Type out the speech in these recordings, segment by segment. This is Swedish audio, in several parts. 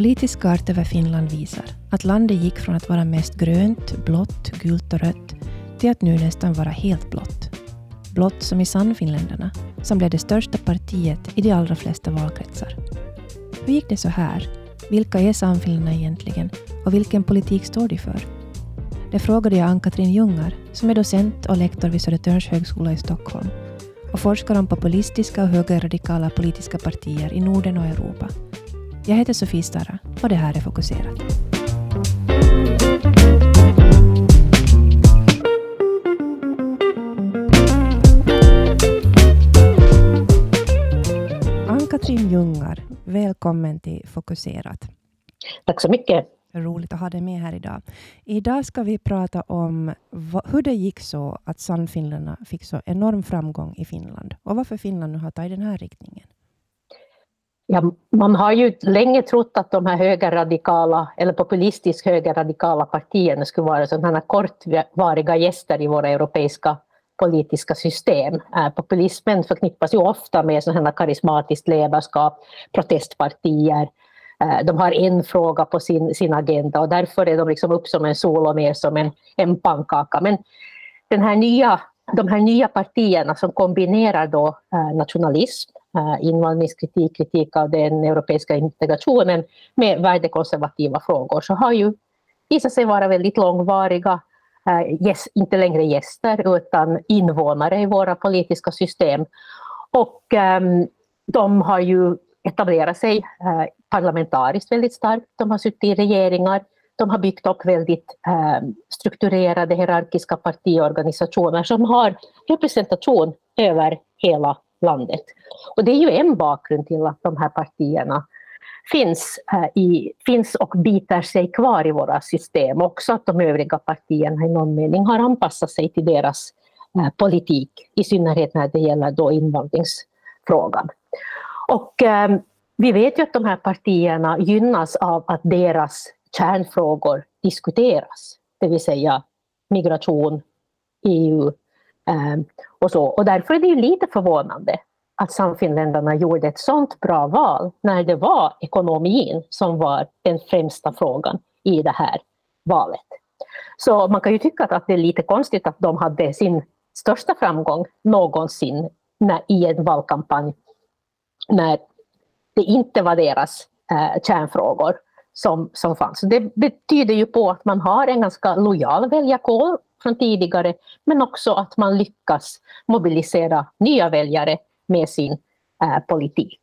politisk kart över Finland visar att landet gick från att vara mest grönt, blått, gult och rött till att nu nästan vara helt blått. Blått som i Sannfinländarna, som blev det största partiet i de allra flesta valkretsar. Hur gick det så här? Vilka är Sannfinländarna egentligen och vilken politik står de för? Det frågade jag Ann-Katrin Ljungar, som är docent och lektor vid Södertörns högskola i Stockholm och forskar om populistiska och högerradikala politiska partier i Norden och Europa. Jag heter Sofie Starra och det här är Fokuserat. Ann-Katrin Ljungar, välkommen till Fokuserat. Tack så mycket. Roligt att ha dig med här idag. Idag ska vi prata om hur det gick så att Sannfinländarna fick så enorm framgång i Finland och varför Finland nu har tagit den här riktningen. Ja, man har ju länge trott att de här högerradikala eller populistiskt högerradikala partierna skulle vara sådana kortvariga gäster i våra europeiska politiska system. Äh, populismen förknippas ju ofta med sådana karismatiskt ledarskap, protestpartier, äh, de har en fråga på sin, sin agenda och därför är de liksom upp som en sol och ner som en, en pannkaka. Men den här nya, de här nya partierna som kombinerar då äh, nationalism, Äh, invandringskritik, kritik av den europeiska integrationen med värdekonservativa frågor, så har ju visat sig vara väldigt långvariga, äh, yes, inte längre gäster utan invånare i våra politiska system. Och ähm, de har ju etablerat sig äh, parlamentariskt väldigt starkt. De har suttit i regeringar. De har byggt upp väldigt ähm, strukturerade hierarkiska partiorganisationer som har representation över hela landet. Och det är ju en bakgrund till att de här partierna finns, eh, i, finns och biter sig kvar i våra system. Också att de övriga partierna i någon mening har anpassat sig till deras eh, politik, i synnerhet när det gäller då invandringsfrågan. Och eh, vi vet ju att de här partierna gynnas av att deras kärnfrågor diskuteras, det vill säga migration, EU Ehm, och så. Och därför är det ju lite förvånande att Sannfinländarna gjorde ett sånt bra val när det var ekonomin som var den främsta frågan i det här valet. Så man kan ju tycka att det är lite konstigt att de hade sin största framgång någonsin i en valkampanj när det inte var deras eh, kärnfrågor som, som fanns. Det betyder ju på att man har en ganska lojal väljarkår från tidigare, men också att man lyckas mobilisera nya väljare med sin eh, politik.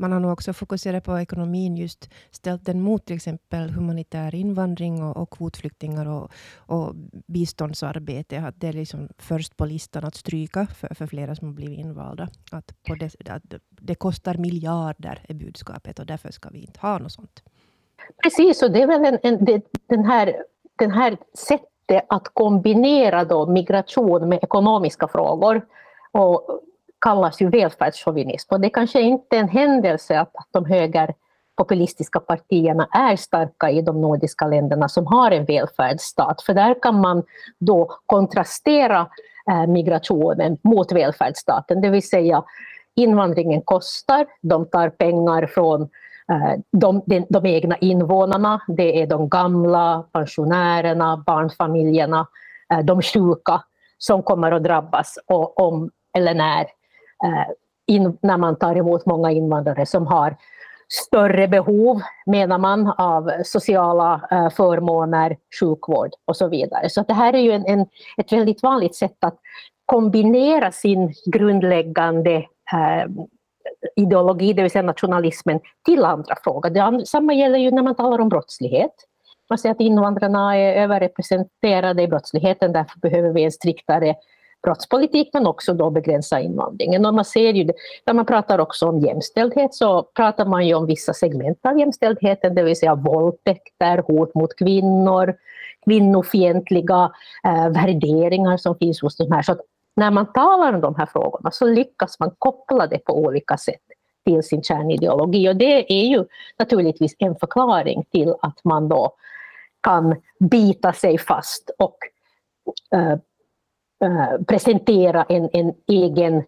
Man har nog också fokuserat på ekonomin, just ställt den mot till exempel humanitär invandring och, och kvotflyktingar och, och biståndsarbete. Att det är liksom först på listan att stryka för, för flera som har blivit invalda. Att, det, att det kostar miljarder är budskapet och därför ska vi inte ha något sånt. Precis, och det är väl en, en, det, den, här, den här inte att kombinera då migration med ekonomiska frågor och kallas ju välfärdschauvinism. Och det kanske inte är en händelse att, att de högerpopulistiska partierna är starka i de nordiska länderna som har en välfärdsstat. För där kan man då kontrastera eh, migrationen mot välfärdsstaten, det vill säga invandringen kostar, de tar pengar från Eh, de, de, de egna invånarna, det är de gamla, pensionärerna, barnfamiljerna, eh, de sjuka som kommer att drabbas om eller när eh, in, när man tar emot många invandrare som har större behov, menar man, av sociala förmåner, sjukvård och så vidare. Så det här är ju en, en, ett väldigt vanligt sätt att kombinera sin grundläggande eh, ideologi, det vill säga nationalismen, till andra frågor. Det samma gäller ju när man talar om brottslighet. Man säger att invandrarna är överrepresenterade i brottsligheten, därför behöver vi en striktare brottspolitik men också då begränsa invandringen. Och man ser ju det, när man pratar också om jämställdhet så pratar man ju om vissa segment av jämställdheten, det vill säga våldtäkter, hot mot kvinnor, kvinnofientliga eh, värderingar som finns hos de här. Så när man talar om de här frågorna så lyckas man koppla det på olika sätt till sin kärnideologi och det är ju naturligtvis en förklaring till att man då kan bita sig fast och eh, Eh, presentera en, en egen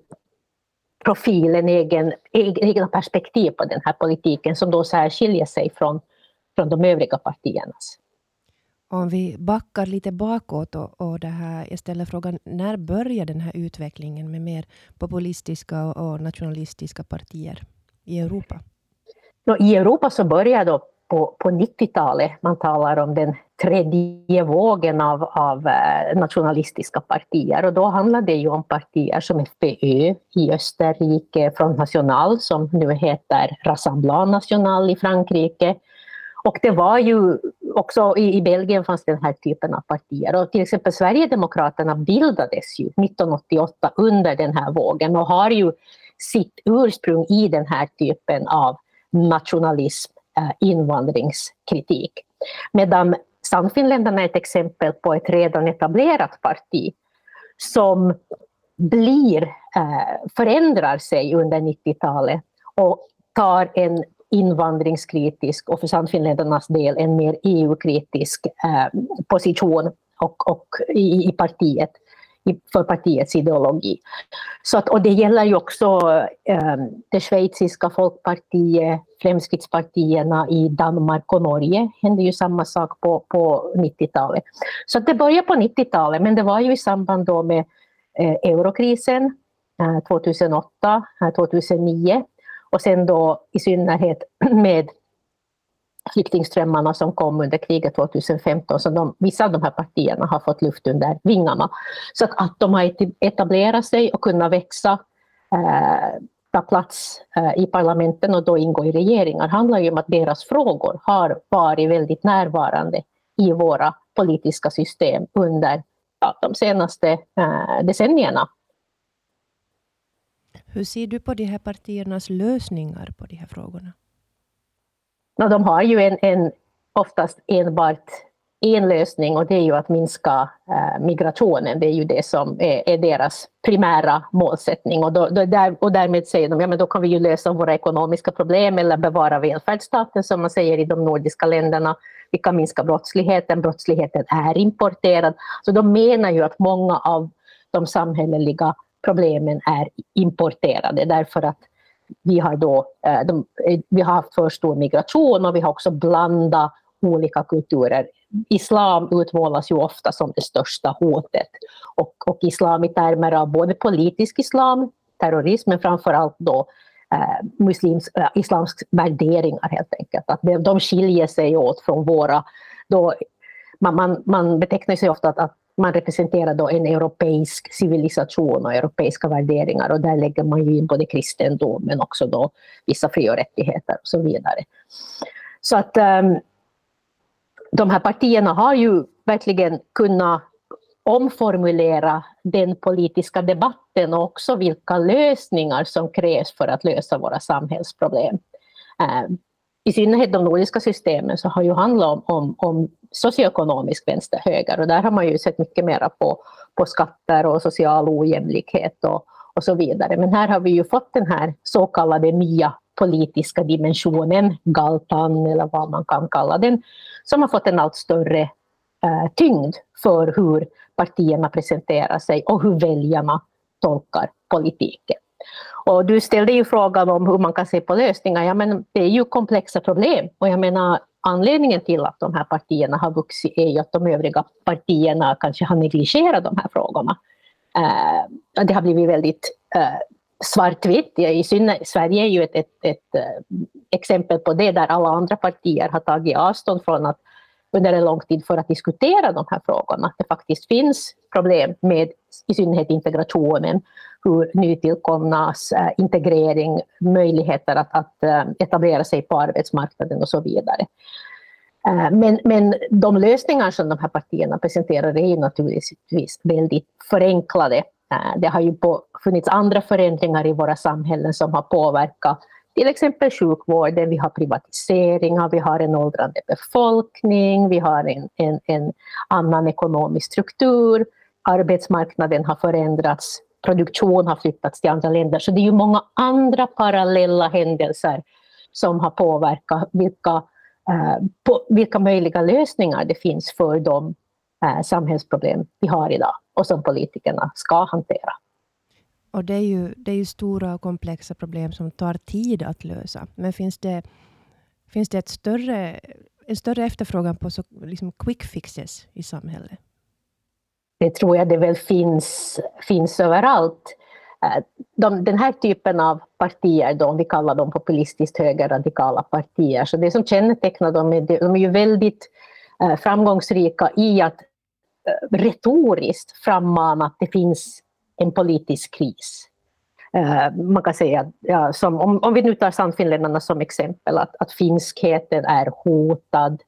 profil, en egen, egna perspektiv på den här politiken som då särskiljer sig från, från de övriga partiernas. Om vi backar lite bakåt och, och det här, jag ställer frågan, när började den här utvecklingen med mer populistiska och nationalistiska partier i Europa? I Europa så började det på, på 90-talet. Man talar om den tredje vågen av, av eh, nationalistiska partier och då handlade det ju om partier som FPÖ i Österrike, Front National som nu heter Rassemblement National i Frankrike. Och det var ju också i, i Belgien fanns den här typen av partier och till exempel Sverigedemokraterna bildades ju 1988 under den här vågen och har ju sitt ursprung i den här typen av nationalism, eh, invandringskritik. Medan Sannfinländarna är ett exempel på ett redan etablerat parti som blir, eh, förändrar sig under 90-talet och tar en invandringskritisk och för Sannfinländarnas del en mer EU-kritisk eh, position och, och i, i partiet för partiets ideologi. Så att, och det gäller ju också eh, det schweiziska folkpartiet, Fremskrittspartierna i Danmark och Norge. hände ju samma sak på, på 90-talet. Så att det började på 90-talet, men det var ju i samband då med eh, eurokrisen eh, 2008, 2009 och sen då i synnerhet med flyktingströmmarna som kom under kriget 2015, så de, vissa av de här partierna har fått luft under vingarna. Så att, att de har etablerat sig och kunnat växa, eh, ta plats eh, i parlamenten och då ingå i regeringar handlar ju om att deras frågor har varit väldigt närvarande i våra politiska system under ja, de senaste eh, decennierna. Hur ser du på de här partiernas lösningar på de här frågorna? No, de har ju en, en oftast enbart en lösning och det är ju att minska eh, migrationen. Det är ju det som är, är deras primära målsättning. Och, då, då, där, och därmed säger de, ja men då kan vi ju lösa våra ekonomiska problem eller bevara välfärdsstaten som man säger i de nordiska länderna. Vi kan minska brottsligheten, brottsligheten är importerad. Så de menar ju att många av de samhälleliga problemen är importerade därför att vi har, då, eh, de, eh, vi har haft för stor migration och vi har också blandat olika kulturer. Islam utmålas ju ofta som det största hotet. Och, och islam i termer av både politisk islam, terrorism, men framför allt då eh, muslims, eh, islams värderingar helt enkelt. Att de, de skiljer sig åt från våra. Då, man, man, man betecknar sig ofta att, att man representerar då en europeisk civilisation och europeiska värderingar och där lägger man ju in både kristendom men också då vissa fri och rättigheter och så vidare. Så att um, de här partierna har ju verkligen kunnat omformulera den politiska debatten och också vilka lösningar som krävs för att lösa våra samhällsproblem. Ehm, i synnerhet de nordiska systemen så har ju handlat om, om, om socioekonomisk vänster-höger och där har man ju sett mycket mera på, på skatter och social ojämlikhet och, och så vidare. Men här har vi ju fått den här så kallade nya politiska dimensionen, galtan eller vad man kan kalla den, som har fått en allt större eh, tyngd för hur partierna presenterar sig och hur väljarna tolkar politiken. Och du ställde ju frågan om hur man kan se på lösningar. Ja, men det är ju komplexa problem. Och jag menar, anledningen till att de här partierna har vuxit är ju att de övriga partierna kanske har negligerat de här frågorna. Eh, det har blivit väldigt eh, svartvitt. I synnerhet, Sverige är ju ett, ett, ett, eh, exempel på det, där alla andra partier har tagit avstånd från att under en lång tid för att diskutera de här frågorna. Att det faktiskt finns problem med i synnerhet integrationen, hur nytillkomnas eh, integrering, möjligheter att, att eh, etablera sig på arbetsmarknaden och så vidare. Eh, men, men de lösningar som de här partierna presenterar är naturligtvis väldigt förenklade. Det har ju på, funnits andra förändringar i våra samhällen som har påverkat till exempel sjukvården, vi har privatiseringar, vi har en åldrande befolkning, vi har en, en, en annan ekonomisk struktur, arbetsmarknaden har förändrats, produktion har flyttats till andra länder. Så det är ju många andra parallella händelser som har påverkat vilka, eh, på, vilka möjliga lösningar det finns för de eh, samhällsproblem vi har idag och som politikerna ska hantera. Och det är, ju, det är ju stora och komplexa problem som tar tid att lösa. Men finns det, finns det ett större en större efterfrågan på så, liksom quick fixes i samhället? Det tror jag det väl finns, finns överallt. Eh, de, den här typen av partier, då, om vi kallar dem populistiskt högerradikala partier, så det som kännetecknar dem är att de är ju väldigt eh, framgångsrika i att eh, retoriskt frammana att det finns en politisk kris. Eh, man kan säga, ja, som, om, om vi nu tar Sannfinländarna som exempel, att, att finskheten är hotad,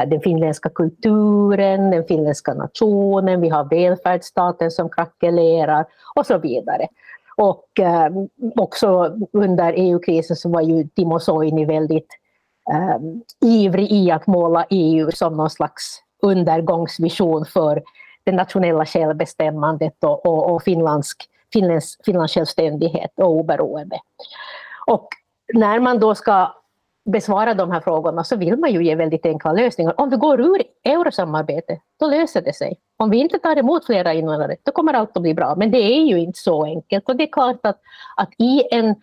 eh, den finländska kulturen, den finländska nationen, vi har välfärdsstaten som krackelerar och så vidare. Och eh, också under EU-krisen så var ju Timo Soini väldigt eh, ivrig i att måla EU som någon slags undergångsvision för det nationella självbestämmandet och, och, och finländsk, Finlands, Finlands självständighet och oberoende. Och när man då ska besvara de här frågorna så vill man ju ge väldigt enkla lösningar. Om vi går ur eurosamarbetet, då löser det sig. Om vi inte tar emot flera invandrare, då kommer allt att bli bra. Men det är ju inte så enkelt. Och det är klart att, att i en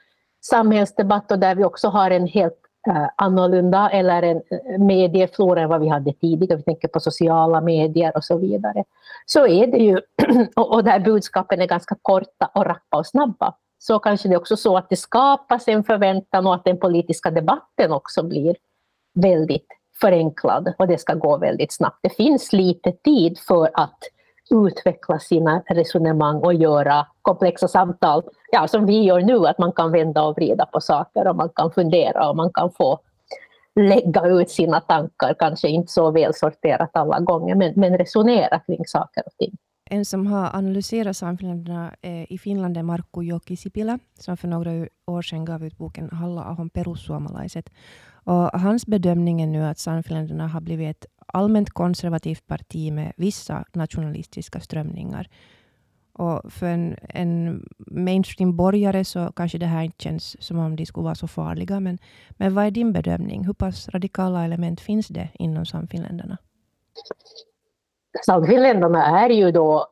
samhällsdebatt och där vi också har en helt Eh, annorlunda eller en eh, medieflora än vad vi hade tidigare, vi tänker på sociala medier och så vidare, så är det ju, och, och där budskapen är ganska korta och rappa och snabba, så kanske det är också så att det skapas en förväntan och att den politiska debatten också blir väldigt förenklad och det ska gå väldigt snabbt. Det finns lite tid för att utveckla sina resonemang och göra komplexa samtal, ja, som vi gör nu, att man kan vända och vrida på saker och man kan fundera och man kan få lägga ut sina tankar, kanske inte så väl sorterat alla gånger, men, men resonera kring saker och ting. En som har analyserat Sannfinländarna eh, i Finland är Markku Jokisipilä, som för några år sedan gav ut boken Halla ahon perussuomalaiset. Och hans bedömning är nu att Sannfinländarna har blivit ett allmänt konservativt parti med vissa nationalistiska strömningar. Och för en, en mainstream-borgare så kanske det här inte känns som om de skulle vara så farliga. Men, men vad är din bedömning? Hur pass radikala element finns det inom Sannfinländarna? Sannfinländarna är ju då,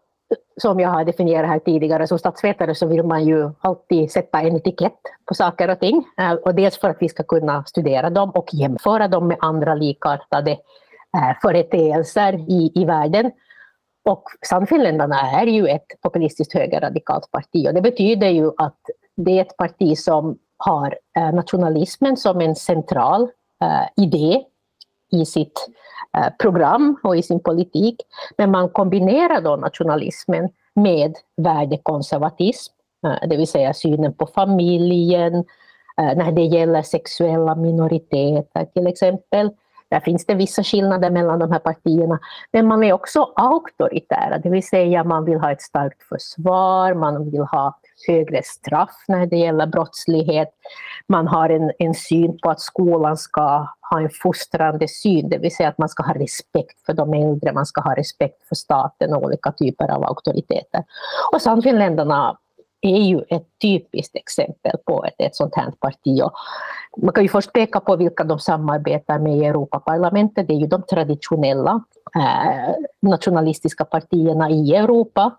som jag har definierat här tidigare, som statsvetare så vill man ju alltid sätta en etikett på saker och ting. Eh, och dels för att vi ska kunna studera dem och jämföra dem med andra likartade eh, företeelser i, i världen. Och Sannfinländarna är ju ett populistiskt högerradikalt parti och det betyder ju att det är ett parti som har eh, nationalismen som en central idé i sitt Eh, program och i sin politik. Men man kombinerar då nationalismen med värdekonservatism, eh, det vill säga synen på familjen, eh, när det gäller sexuella minoriteter till exempel. Där finns det vissa skillnader mellan de här partierna. Men man är också auktoritära, det vill säga man vill ha ett starkt försvar, man vill ha högre straff när det gäller brottslighet. Man har en, en syn på att skolan ska ha en fostrande syn, det vill säga att man ska ha respekt för de äldre, man ska ha respekt för staten och olika typer av auktoriteter. Och Sannfinländarna är ju ett typiskt exempel på ett, ett sånt här parti. Och man kan ju först peka på vilka de samarbetar med i Europaparlamentet. Det är ju de traditionella eh, nationalistiska partierna i Europa,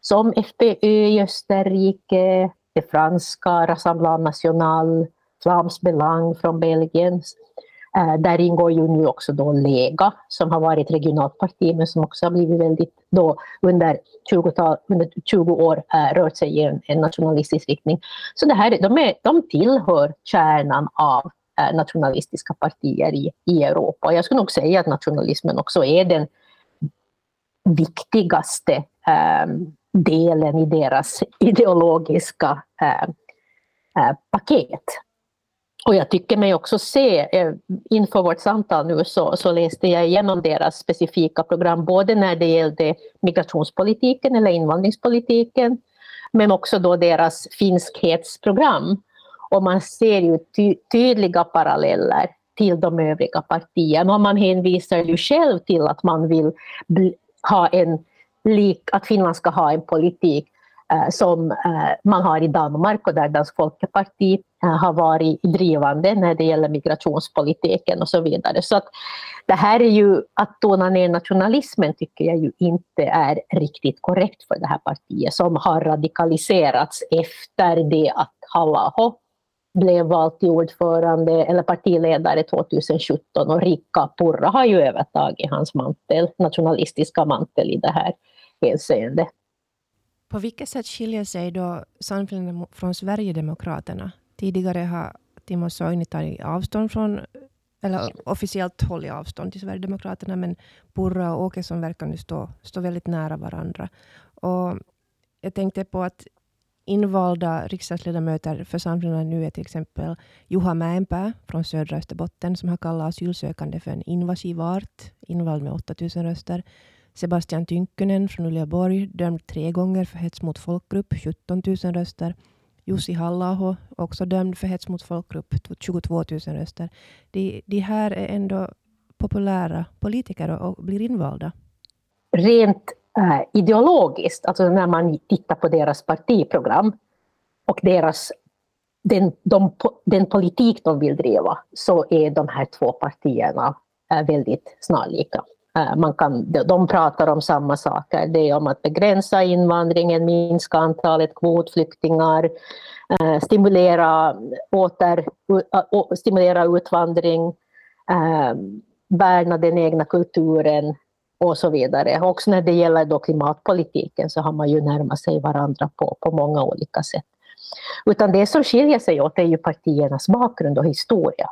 som FPÖ i Österrike, det franska Rassemblement National, Flams Belang från Belgien, Eh, där ingår ju nu också då Lega som har varit regionalt parti men som också har blivit väldigt då under 20, under 20 år eh, rört sig i en, en, nationalistisk riktning. Så det här, de, är, de tillhör kärnan av eh, nationalistiska partier i, i Europa. Jag skulle nog säga att nationalismen också är den viktigaste eh, delen i deras ideologiska paket. Och jag tycker mig också se, eh, inför vårt samtal nu så, så läste jag igenom deras specifika program, både när det gällde migrationspolitiken eller invandringspolitiken, men också då deras finskhetsprogram. Och man ser ju ty tydliga paralleller till de övriga partierna. Och man hänvisar ju själv till att man vill ha en lik, att Finland ska ha en politik Eh, som eh, man har i Danmark och där Dansk Folkeparti eh, har varit drivande när det gäller migrationspolitiken och så vidare. Så att det här är ju, att tona ner nationalismen tycker jag ju inte är riktigt korrekt för det här partiet som har radikaliserats efter det att Halaho blev vald till ordförande eller partiledare 2017 och Rikka Purra har ju övertagit hans mantel, nationalistiska mantel i det här hänseendet. På vilket sätt skiljer sig då Sannfinländarna från Sverigedemokraterna? Tidigare har Timo Soini tagit avstånd från, eller officiellt hållit avstånd till Sverigedemokraterna, men Purra och Åkesson verkar nu stå, stå väldigt nära varandra. Och jag tänkte på att invalda riksdagsledamöter för Sannfinländarna nu är till exempel Juha Mäenpää från södra Österbotten, som har kallat asylsökande för en invasiv art, invald med 8000 röster. Sebastian Tynkkynen från Uleåborg, dömd tre gånger för hets mot folkgrupp, 17 000 röster. Jussi Hallaho, också dömd för hets mot folkgrupp, 22 000 röster. De, de här är ändå populära politiker och blir invalda. Rent äh, ideologiskt, alltså när man tittar på deras partiprogram och deras, den, de, den politik de vill driva, så är de här två partierna äh, väldigt snarlika. Eh, man kan, de pratar om samma saker. Det är om att begränsa invandringen, minska antalet kvotflyktingar, eh, stimulera, åter, stimulera utvandring, eh, värna den egna kulturen och så vidare. Också när det gäller då klimatpolitiken så har man ju närmat sig varandra på, på många olika sätt. Utan det som skiljer sig åt är ju partiernas bakgrund och historia.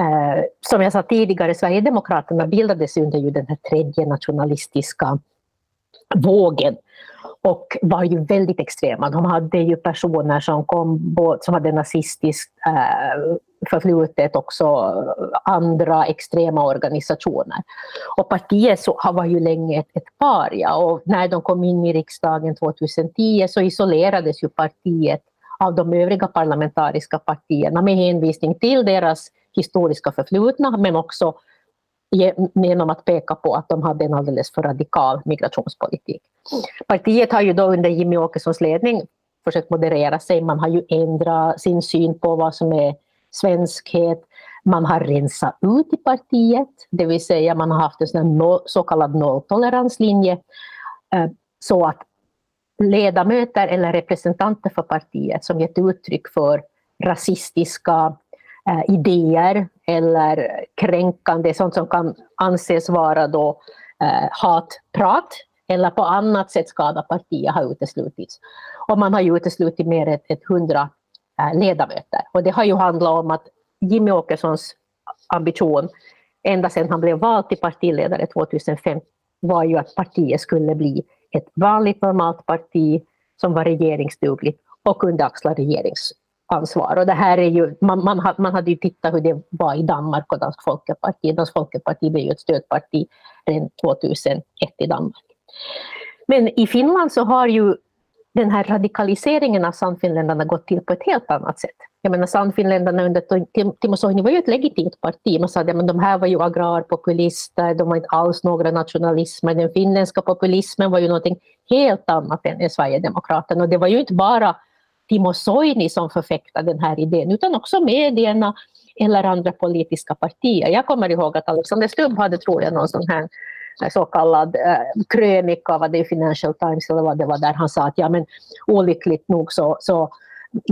Eh, som jag sa tidigare, Sverigedemokraterna bildades under ju den här tredje nationalistiska vågen och var ju väldigt extrema. De hade ju personer som, kom, som hade nazistiskt eh, förflutet, också andra extrema organisationer. Och partiet så, var ju länge ett, ett paria och när de kom in i riksdagen 2010 så isolerades ju partiet av de övriga parlamentariska partierna med hänvisning till deras historiska förflutna men också genom att peka på att de hade en alldeles för radikal migrationspolitik. Partiet har ju då under Jimmy Åkessons ledning försökt moderera sig. Man har ju ändrat sin syn på vad som är svenskhet. Man har rensat ut i partiet, det vill säga man har haft en så kallad nolltoleranslinje. Eh, så att ledamöter eller representanter för partiet som gett uttryck för rasistiska eh, idéer eller kränkande, sånt som kan anses vara då, eh, hatprat eller på annat sätt skada partiet har uteslutits. Och man har ju uteslutit mer än ett hundra eh, ledamöter. Och det har ju handlat om att Jimmy Åkessons ambition ända sedan han blev vald till partiledare 2005 var ju att partiet skulle bli ett vanligt normalt parti som var regeringsdugligt och kunde axla regerings ansvar. Och det här är ju, man, man, man hade ju tittat hur det var i Danmark och Dansk Folkeparti. Dansk Folkeparti blev ju ett stödparti redan 2001 i Danmark. Men i Finland så har ju den här radikaliseringen av Sannfinländarna gått till på ett helt annat sätt. Jag menar Sannfinländarna under Timo Soini var ju ett legitimt parti. Man sa att ja, de här var ju agrarpopulister, de var inte alls några nationalismer. Den finländska populismen var ju någonting helt annat än Sverigedemokraterna. Och det var ju inte bara Timo Soini som förfäktar den här idén, utan också medierna eller andra politiska partier. Jag kommer ihåg att Alexander Stubb hade, tror jag, någon sån här eh, så kallad eh, krönika, vad det är Financial Times eller vad det var, där han sa att ja men olyckligt nog så, så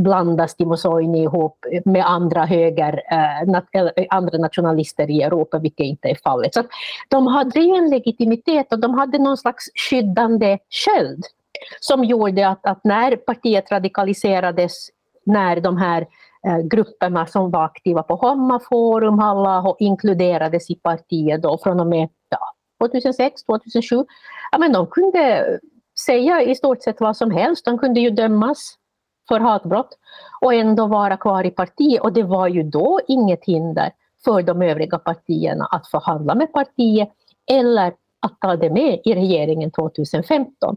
blandas Timo Soini ihop med andra höger, eh, nat eh, andra nationalister i Europa, vilket inte är fallet. Så de hade en legitimitet och de hade någon slags skyddande sköld som gjorde att, att när partiet radikaliserades, när de här eh, grupperna som var aktiva på Homma Forum, Halla inkluderades i partiet då från och med ja, 2006, 2007, ja, men de kunde säga i stort sett vad som helst. De kunde ju dömas för hatbrott och ändå vara kvar i partiet. Och det var ju då inget hinder för de övriga partierna att förhandla med partiet eller att ta det med i regeringen 2015.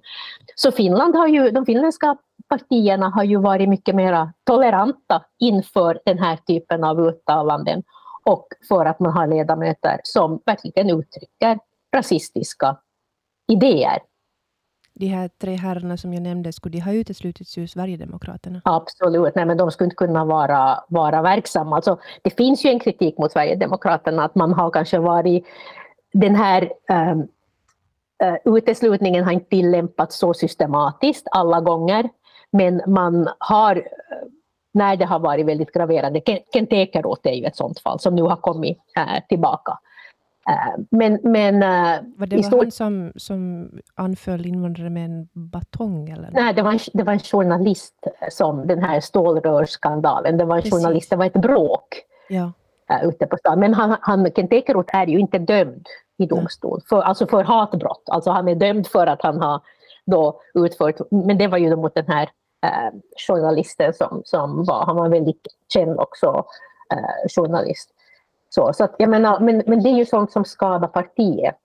Så Finland har ju, de finländska partierna har ju varit mycket mer toleranta inför den här typen av uttalanden och för att man har ledamöter som verkligen uttrycker rasistiska idéer. De här tre herrarna som jag nämnde, skulle de ha uteslutits ur Sverigedemokraterna? Absolut, nej men de skulle inte kunna vara, vara verksamma. Alltså, det finns ju en kritik mot Sverigedemokraterna att man har kanske varit den här um, Uh, uteslutningen har inte tillämpats så systematiskt alla gånger, men man har när det har varit väldigt graverande. Kent Ekeroth är ju ett sådant fall som nu har kommit äh, tillbaka. Äh, men, men, äh, var det var han som, som anföll invandrare med en batong? Eller? Nej, det var, en, det var en journalist som den här stålrörsskandalen, det var en Precis. journalist, det var ett bråk. Ja. Ute på stan. Men han, han, Kent Ekeroth är ju inte dömd i domstol, för, alltså för hatbrott. Alltså han är dömd för att han har då utfört, men det var ju mot den här eh, journalisten som, som var, han var väldigt känd också, eh, journalist. Så, så att, jag menar, men, men det är ju sånt som skadar partiet.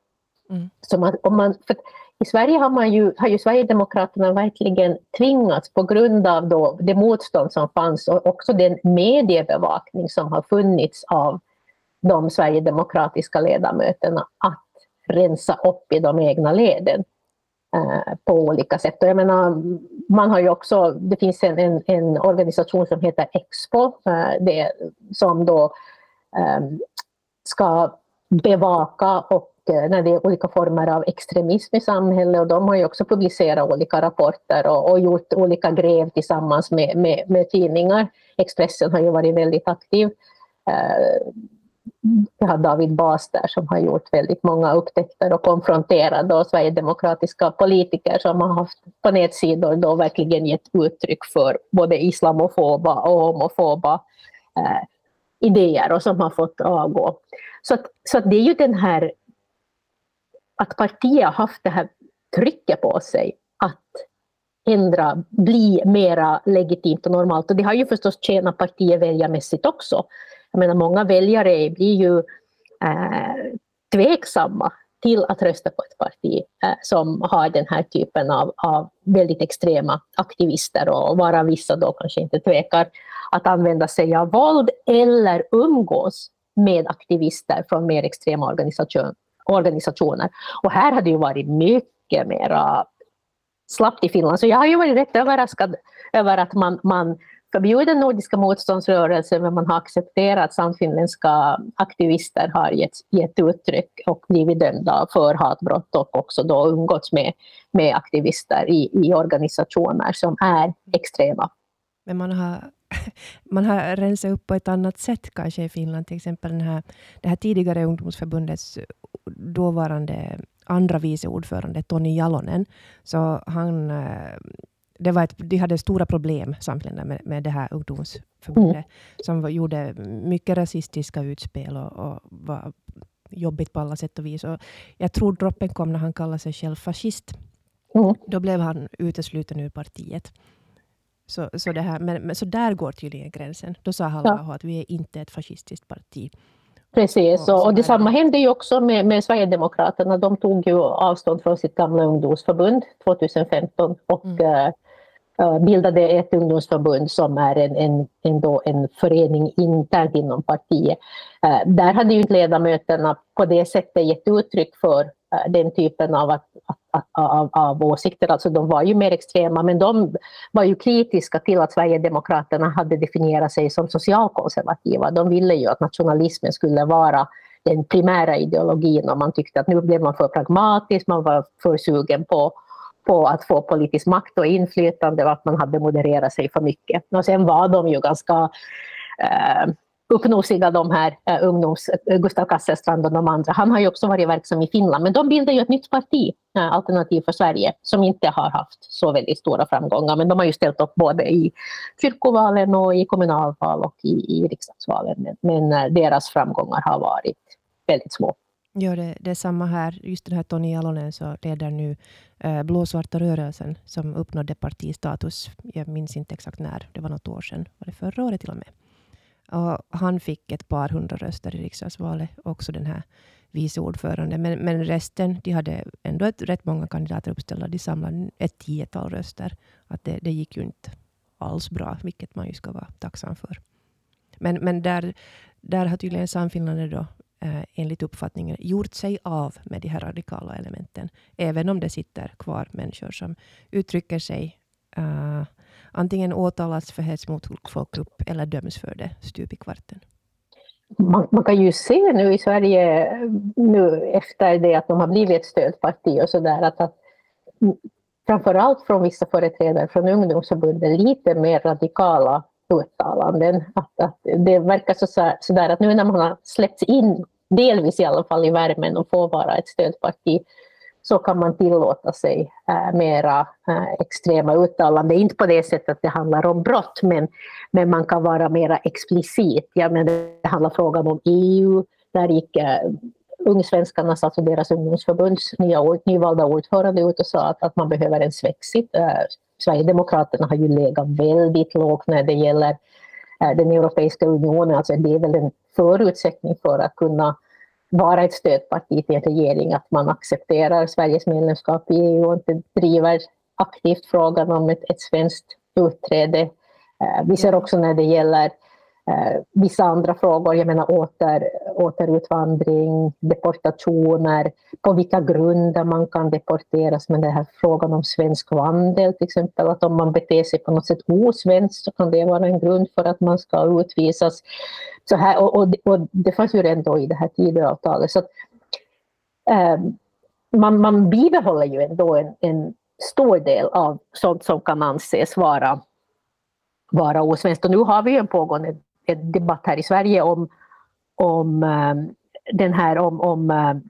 Mm. Så man, om man, för I Sverige har, man ju, har ju Sverigedemokraterna verkligen tvingats på grund av då det motstånd som fanns och också den mediebevakning som har funnits av de sverigedemokratiska ledamöterna att rensa upp i de egna leden. Eh, på olika sätt. Och jag menar, man har ju också, det finns en, en, en organisation som heter Expo eh, det, som då eh, ska bevaka och eh, när det är olika former av extremism i samhället och de har ju också publicerat olika rapporter och, och gjort olika grev tillsammans med, med, med, tidningar. Expressen har ju varit väldigt aktiv. Eh, vi har David Bas där som har gjort väldigt många upptäckter och konfronterat då sverigedemokratiska politiker som har haft på nätsidor då verkligen gett uttryck för både islamofoba och homofoba eh, idéer och som har fått avgå. Så, att, så att det är ju den här att partiet har haft det här trycket på sig att ändra, bli mera legitimt och normalt. Och det har ju förstås tjänat partiet väljarmässigt också. Jag menar, många väljare blir ju eh, tveksamma till att rösta på ett parti eh, som har den här typen av, av väldigt extrema aktivister och vara vissa då kanske inte tvekar att använda sig av våld eller umgås med aktivister från mer extrema organisation, organisationer. Och här hade det ju varit mycket mera slappt i Finland, så jag har ju varit rätt överraskad över att man, man förbjuden Nordiska motståndsrörelsen men man har accepterat att samfinländska aktivister har gett, gett uttryck och blivit dömda för hatbrott och också då umgåtts med, med aktivister i, i organisationer som är extrema. Men man har, man har rensat upp på ett annat sätt kanske i Finland, till exempel den här, det här tidigare ungdomsförbundets dåvarande andra vice ordförande Tony Jalonen, så han eh, det var ett, de hade stora problem, Samfinländarna, med, med det här ungdomsförbundet, mm. som gjorde mycket rasistiska utspel och, och, var jobbigt på alla sätt och vis. Och jag tror droppen kom när han kallade sig själv fascist. Mm. Då blev han utesluten ur partiet. Så, så, det här, men, men, så där går tydligen gränsen. Då sa Halla ja. att vi är inte ett fascistiskt parti. Precis, och, och detsamma hände ju också med, med Sverigedemokraterna. De tog ju avstånd från sitt gamla ungdomsförbund 2015 och mm. Eh, bildade ett ungdomsförbund som är en, en, en, en förening internt inom partiet. Eh, där hade ju ledamöterna på det sättet gett uttryck för eh, den typen av att, att av, av åsikter. Alltså de var ju mer extrema, men de var ju kritiska till att Sverigedemokraterna hade definierat sig som socialkonservativa. De ville ju att nationalismen skulle vara den primära ideologin och man tyckte att nu blev man för pragmatisk, man var för sugen på, på att få politisk makt och inflytande och att man hade modererat sig för mycket. Och sen var de ju ganska eh, uppnosiga de här eh, ungdoms, eh, Gustav Kasselstrand och de andra. Han har ju också varit verksam i Finland, men de bildar ju ett nytt parti, eh, Alternativ för Sverige, som inte har haft så väldigt stora framgångar, men de har ju ställt upp både i kyrkovalen och i kommunalval och i, i riksdagsvalen, men, men eh, deras framgångar har varit väldigt små. Ja, det, det är samma här. Just den här Tony Jalonen så leder nu eh, Blåsvarta rörelsen som uppnådde partistatus. Jag minns inte exakt när, det var något år sedan. Var det förra året till och med? Och han fick ett par hundra röster i riksdagsvalet, också den här vice ordföranden. Men, men resten, de hade ändå ett, rätt många kandidater uppställda. De samlade ett tiotal röster. Att det, det gick ju inte alls bra, vilket man ju ska vara tacksam för. Men, men där, där har tydligen Samfinland då, eh, enligt uppfattningen gjort sig av med de här radikala elementen. Även om det sitter kvar människor som uttrycker sig eh, antingen åtalas för hets mot folkgrupp eller döms för det stup i kvarten. Man, man, kan ju se nu i Sverige, eh, nu efter det att de har blivit ett stödparti och sådär, att, att framförallt från vissa företrädare från ungdomsförbundet lite mer radikala uttalanden. Att, att det verkar så, så där att nu när man har släppts in, delvis i alla fall i värmen och får vara ett stödparti, så kan man tillåta sig äh, mera äh, extrema uttalanden. Inte på det sättet att det handlar om brott, men, men man kan vara mera explicit. Ja, men det handlar frågan om EU, där gick eh, äh, Ungsvenskarnas, alltså deras ungdomsförbunds nya, nyvalda ordförande ut och sa att, att man behöver en svexit. Sverigedemokraterna har ju legat väldigt lågt när det gäller eh, den Europeiska unionen. Alltså det är väl en förutsättning för att kunna vara ett stödparti till en regering att man accepterar Sveriges medlemskap i EU och inte driver aktivt frågan om ett, ett svenskt utträde. Eh, vi ser också när det gäller eh, vissa andra frågor, jag menar åter, återutvandring, deportationer, på vilka grunder man kan deporteras, men den här frågan om svensk vandel till exempel, att om man beter sig på något sätt osvenskt så kan det vara en grund för att man ska utvisas. Så här, och, och, och det fanns ju ändå i det här Tidöavtalet. Så att, eh, man, man bibehåller ju ändå en, en stor del av sånt som kan anses vara vara osvenskt. Och nu har vi ju en pågående en debatt här i Sverige om, om ehm, den här om, om ehm,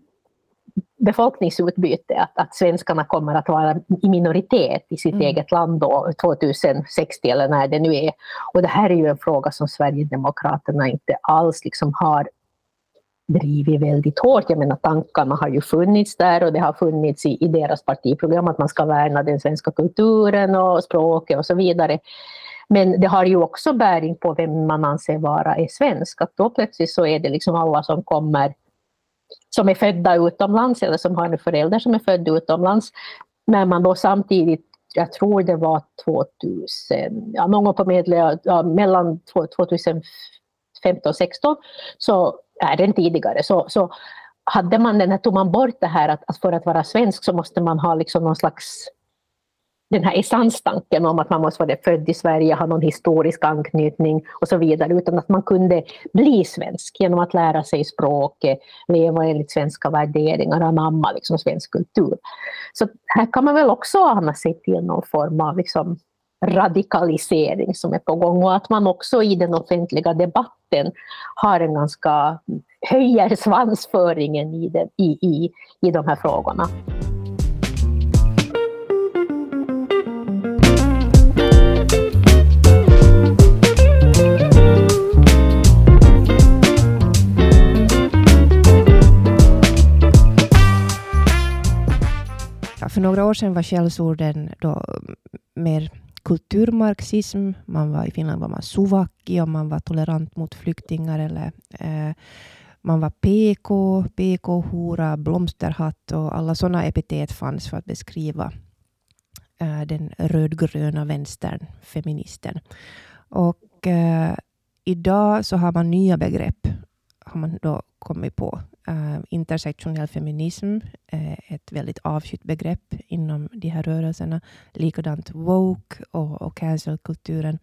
befolkningsutbyte, att, att svenskarna kommer att vara i minoritet i sitt mm. eget land då, 2060 eller när det nu är. Och det här är ju en fråga som Sverigedemokraterna inte alls liksom har drivit väldigt hårt. Jag menar tankarna har ju funnits där och det har funnits i, i deras partiprogram att man ska värna den svenska kulturen och språket och så vidare. Men det har ju också bäring på vem man anser vara är svensk. Att då plötsligt så är det liksom alla som kommer som är födda utomlands eller som har en förälder som är född utomlands. När man då samtidigt, jag tror det var 2000, ja, någon gång på medel, ja, mellan 2015 och 2016, så är den tidigare, så, så hade man den här, tog man bort det här att, att för att vara svensk så måste man ha liksom någon slags den här essenstanken om att man måste vara född i Sverige, ha någon historisk anknytning och så vidare, utan att man kunde bli svensk genom att lära sig språket, leva enligt svenska värderingar, anamma liksom svensk kultur. Så här kan man väl också ana sig till någon form av liksom radikalisering som är på gång och att man också i den offentliga debatten har en ganska höjer svansföringen i, den, i, i, i de här frågorna. För några år sedan var skällsorden då mm, mer kulturmarxism. Man var, I Finland var man suvaki och man var tolerant mot flyktingar. Eller, eh, man var PK, PK-hora, blomsterhatt och alla sådana epitet fanns för att beskriva eh, den rödgröna vänstern, feministen. Och eh, idag så har man nya begrepp har man då kommit på. Uh, intersektionell feminism är ett väldigt avskytt begrepp inom de här rörelserna. Likadant woke och, och cancelkulturen.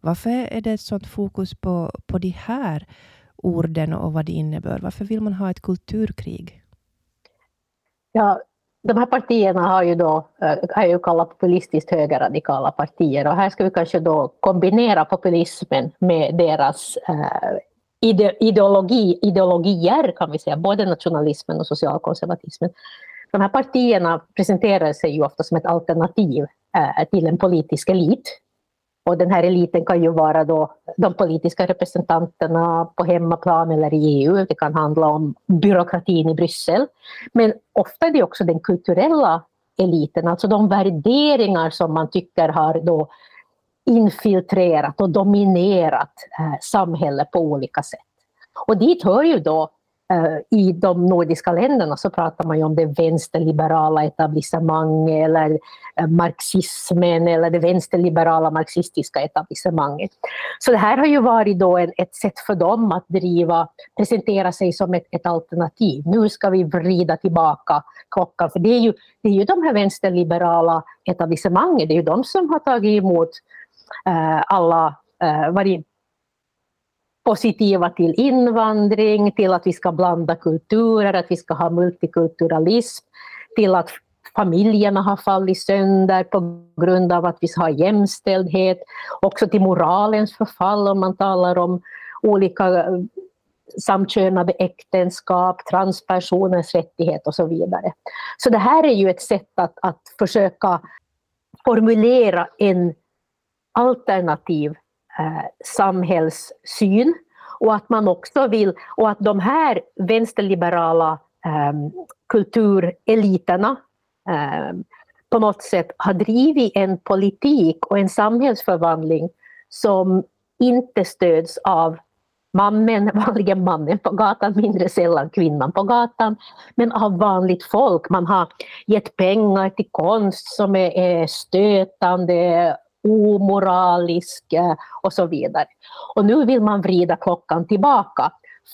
Varför är det ett sådant fokus på, på de här orden och vad det innebär? Varför vill man ha ett kulturkrig? Ja, de här partierna har ju då, eh, har ju kallat populistiskt högerradikala partier och här ska vi kanske då kombinera populismen med deras eh, ideologi, ideologier kan vi säga, både nationalismen och socialkonservatismen. De här partierna presenterar sig ju ofta som ett alternativ eh, till en politisk elit. Och den här eliten kan ju vara då de politiska representanterna på hemmaplan eller i EU. Det kan handla om byråkratin i Bryssel. Men ofta är det också den kulturella eliten, alltså de värderingar som man tycker har då infiltrerat och dominerat eh, samhället på olika sätt. Och dit hör ju då eh, i de nordiska länderna så pratar man ju om det vänsterliberala etablissemanget eller eh, marxismen eller det vänsterliberala marxistiska etablissemanget. Så det här har ju varit då en, ett sätt för dem att driva, presentera sig som ett, ett alternativ. Nu ska vi vrida tillbaka klockan, för det är ju, det är ju de här vänsterliberala etablissemanget, det är ju de som har tagit emot Eh, alla eh, varit positiva till invandring, till att vi ska blanda kulturer, att vi ska ha multikulturalism, till att familjerna har fallit sönder på grund av att vi har jämställdhet, också till moralens förfall om man talar om olika eh, samkönade äktenskap, transpersoners rättighet och så vidare. Så det här är ju ett sätt att, att försöka formulera en alternativ eh, samhällssyn och att man också vill, och att de här vänsterliberala eh, kultureliterna eh, på något sätt har drivit en politik och en samhällsförvandling som inte stöds av mannen, vanligen mannen på gatan, mindre sällan kvinnan på gatan, men av vanligt folk. Man har gett pengar till konst som är, är stötande, omoralisk och så vidare. Och nu vill man vrida klockan tillbaka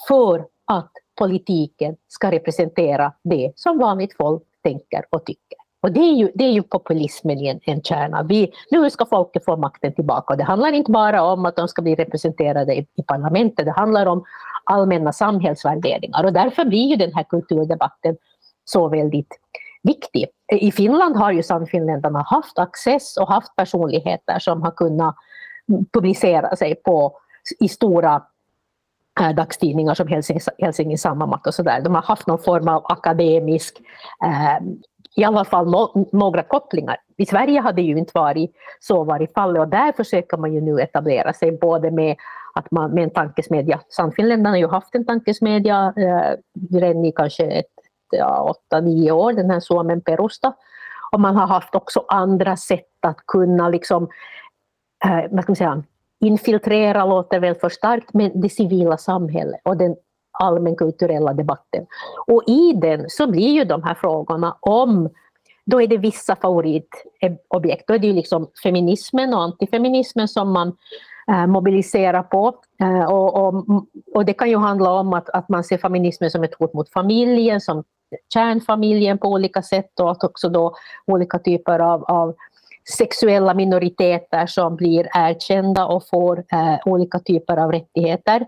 för att politiken ska representera det som vanligt folk tänker och tycker. Och det är ju, det är ju populismen i en, en kärna. Vi, nu ska folket få makten tillbaka. Och det handlar inte bara om att de ska bli representerade i, i parlamentet, det handlar om allmänna samhällsvärderingar. Och därför blir ju den här kulturdebatten så väldigt viktig. I Finland har ju Sannfinländarna haft access och haft personligheter som har kunnat publicera sig på, i stora eh, dagstidningar som Helsingin, Helsingin Sanomat och sådär. De har haft någon form av akademisk eh, i alla fall no några kopplingar. I Sverige har det ju inte varit så varit fallet och där försöker man ju nu etablera sig både med att man med en tankesmedja, Sannfinländarna har ju haft en tankesmedja eh, redan i kanske ett, ja, åtta, nio år, den här Suomen Perusta. Och man har haft också andra sätt att kunna liksom, eh, vad ska man säga, infiltrera låter väl för starkt, men det civila samhället och den allmänkulturella debatten. Och i den så blir ju de här frågorna om då är det vissa favoritobjekt. Då är det ju liksom feminismen och antifeminismen som man eh, mobiliserar på. Eh, och, och, och, det kan ju handla om att, att man ser feminismen som ett hot mot familjen, som kärnfamiljen på olika sätt och att också då olika typer av, av sexuella minoriteter som blir erkända och får eh, olika typer av rättigheter.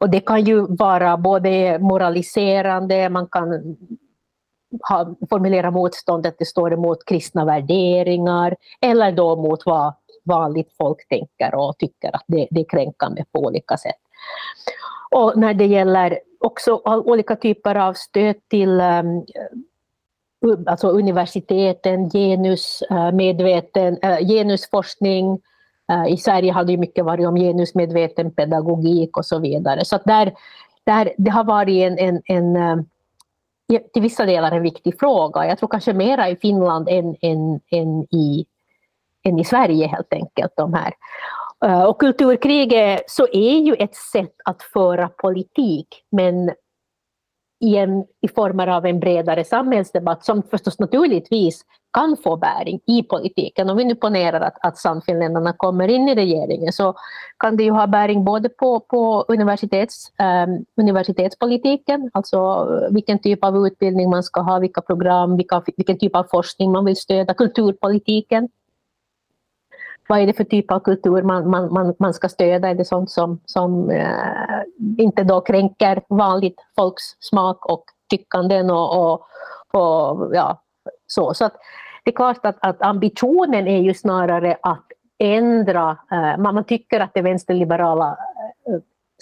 Och det kan ju vara både moraliserande, man kan ha, formulera motståndet att det står emot kristna värderingar eller då mot vad vanligt folk tänker och tycker att det, det är kränkande på olika sätt. Och när det gäller också olika typer av stöd till um, alltså universiteten, genusmedveten, eh, uh, eh, genusforskning, eh, I Sverige har det mycket varit om genusmedveten pedagogik och så vidare. Så där, där, det har varit en, en, en till vissa delar en viktig fråga. Jag tror kanske mera i Finland än, än, än, i, än i Sverige helt enkelt. De här. Eh, och kulturkriget så är ju ett sätt att föra politik, men i, en, i former av en bredare samhällsdebatt som förstås naturligtvis kan få bäring i politiken. Om vi nu ponerar att, att Sannfinländarna kommer in i regeringen så kan det ju ha bäring både på, på universitets, um, universitetspolitiken, alltså eh, vilken typ av utbildning man ska ha, vilka program, vilka, vilken typ av forskning man vill stödja, kulturpolitiken. Vad är det för typ av kultur man, man, man, man ska stödja? Är det sånt som, som eh, inte då kränker vanligt folks smak och tyckanden och, och, och ja, så. så att, det är klart att, att ambitionen är ju snarare att ändra, eh, man tycker att det vänsterliberala eh,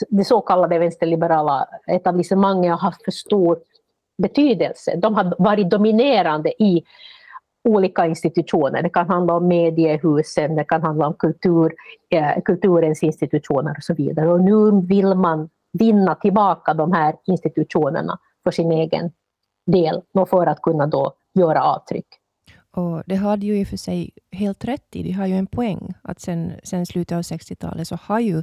det så kallade vänsterliberala etablissemanget har haft för stor betydelse. De har varit dominerande i olika institutioner. Det kan handla om mediehusen, det kan handla om kultur, eh, kulturens institutioner och så vidare. Och nu vill man vinna tillbaka de här institutionerna för sin egen del, för att kunna då göra avtryck. Och det hade ju i och för sig helt rätt i. De har ju en poäng att sen, sen slutet av 60-talet så har ju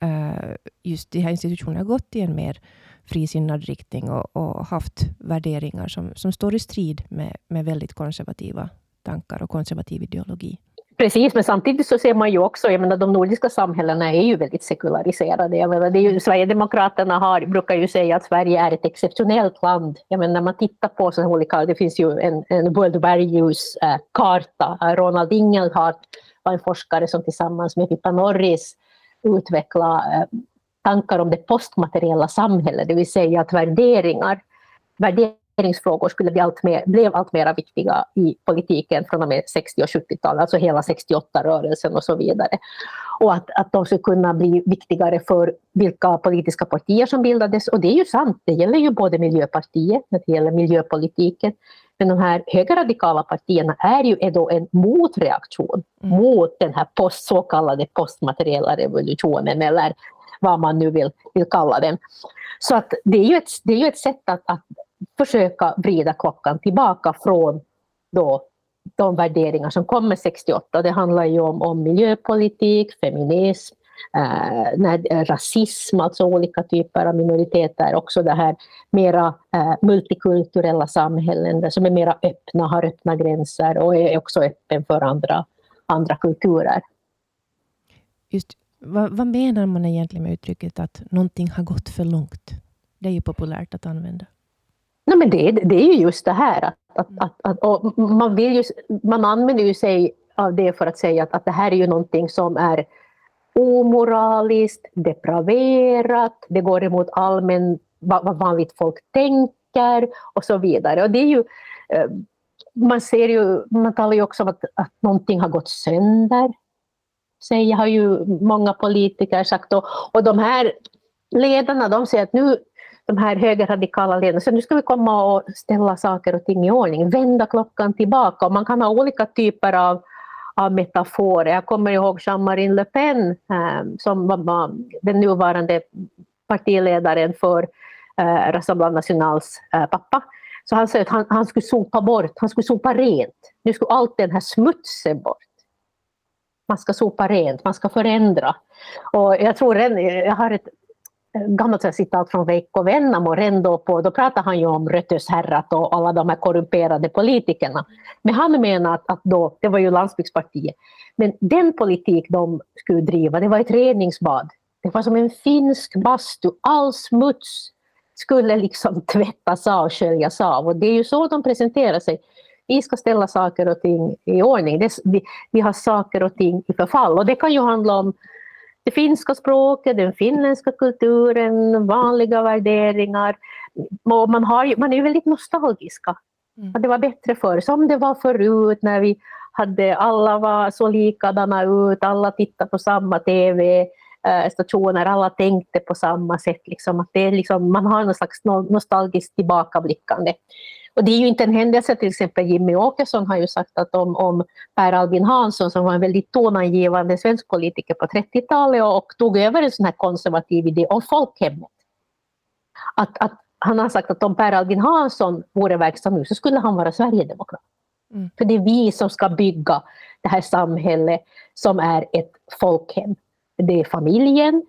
eh, just de här institutionerna gått i en mer frisinnad riktning och, och, haft värderingar som, som står i strid med, med väldigt konservativa tankar och konservativ ideologi. Precis, men samtidigt så ser man ju också, jag menar de nordiska samhällena är ju väldigt sekulariserade. Jag menar, det är ju, Sverigedemokraterna har, brukar ju säga att Sverige är ett exceptionellt land. Jag menar, när man tittar på så olika, det finns ju en, en World Values-karta. Eh, Ronald Ingelhardt var en forskare som tillsammans med Pippa Norris utvecklade eh, tankar om det postmateriella samhället, det vill säga att värderingar, värderingsfrågor skulle bli allt mer, blev allt mer viktiga i politiken från och med 60 och 70-talet, alltså hela 68-rörelsen och så vidare. Och att, att de skulle kunna bli viktigare för vilka politiska partier som bildades. Och det är ju sant, det gäller ju både Miljöpartiet när det gäller miljöpolitiken, men de här högerradikala partierna är ju då en motreaktion mm. mot den här post, så kallade postmateriella revolutionen, eller vad man nu vill, vill kalla den. Så att det är ju ett, det är ju ett sätt att, att försöka vrida klockan tillbaka från då de värderingar som kom med 68. Det handlar ju om, om miljöpolitik, feminism, eh, när, eh, rasism, alltså olika typer av minoriteter, också det här mera eh, multikulturella samhällen som är mera öppna, har öppna gränser och är också öppen för andra, andra kulturer. Just, vad, vad menar man egentligen med uttrycket att någonting har gått för långt? Det är ju populärt att använda. Nej, men det, det är ju just det här att, att, att, att man, vill ju, man använder ju sig av det för att säga att, att det här är ju någonting som är omoraliskt, depraverat, det går emot allmän, vad, vad vanligt folk tänker och så vidare. Och det är ju, eh, man, ser ju, man talar ju också om att, att någonting har gått sönder, säger, har ju många politiker sagt. Och, och de här ledarna de säger att nu, de här högerradikala ledarna, så nu ska vi komma och ställa saker och ting i ordning, vända klockan tillbaka. Och man kan ha olika typer av av metaforer. Jag kommer ihåg Jean-Marie Le Pen eh, som var den nuvarande partiledaren för eh, Rassemblement Nationals eh, pappa. Så han sa att han, han, skulle sopa bort, han skulle sopa rent. Nu skulle allt den här smutsen bort. Man ska sopa rent, man ska förändra. Och jag tror, jag har ett eh, gammalt citat från Veikko Vennamo, Rendo på, då pratar han ju om Rötösherrat och alla de här korrumperade politikerna. Men han menar att, att då, det var ju landsbygdspartiet, men den politik de skulle driva, det var ett reningsbad. Det var som en finsk bastu, all smuts skulle liksom tvättas av, sköljas av. Och det är ju så de presenterar sig. Vi ska ställa saker och ting i ordning. Det, vi, vi har saker och ting i förfall. Och det kan ju handla om det finska språket, den finländska kulturen, vanliga värderingar. Och man, har, man är ju väldigt nostalgiska. Mm. Det var bättre förr, som det var förut när vi hade, alla var så likadana ut, alla tittade på samma TV-stationer, alla tänkte på samma sätt. Liksom, att det är liksom, man har någon slags nostalgiskt tillbakablickande. Och det är ju inte en händelse, till exempel Jimmy Åkesson har ju sagt att om, om Per Albin Hansson som var en väldigt tonangivande svensk politiker på 30-talet och, och tog över en sån här konservativ idé om folkhemmet. Att, att han har sagt att om Per Albin Hansson vore verksam nu så skulle han vara sverigedemokrat. Mm. För det är vi som ska bygga det här samhället som är ett folkhem. Det är familjen,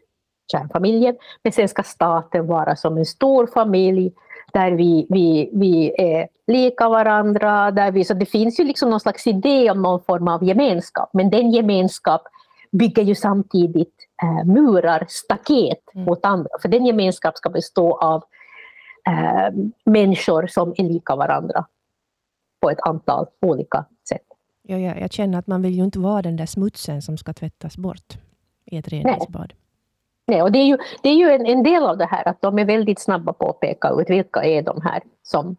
kärnfamiljen, men sen ska staten vara som en stor familj där vi, vi, vi är lika varandra. Där vi, så det finns ju liksom någon slags idé om någon form av gemenskap, men den gemenskap bygger ju samtidigt eh, murar, staket mm. mot andra, för den gemenskap ska bestå av eh, människor som är lika varandra på ett antal olika sätt. Ja, ja, jag känner att man vill ju inte vara den där smutsen som ska tvättas bort i ett reningsbad. Nej. Nej, och det är ju, det är ju en, en, del av det här att de är väldigt snabba på att peka ut vilka är de här som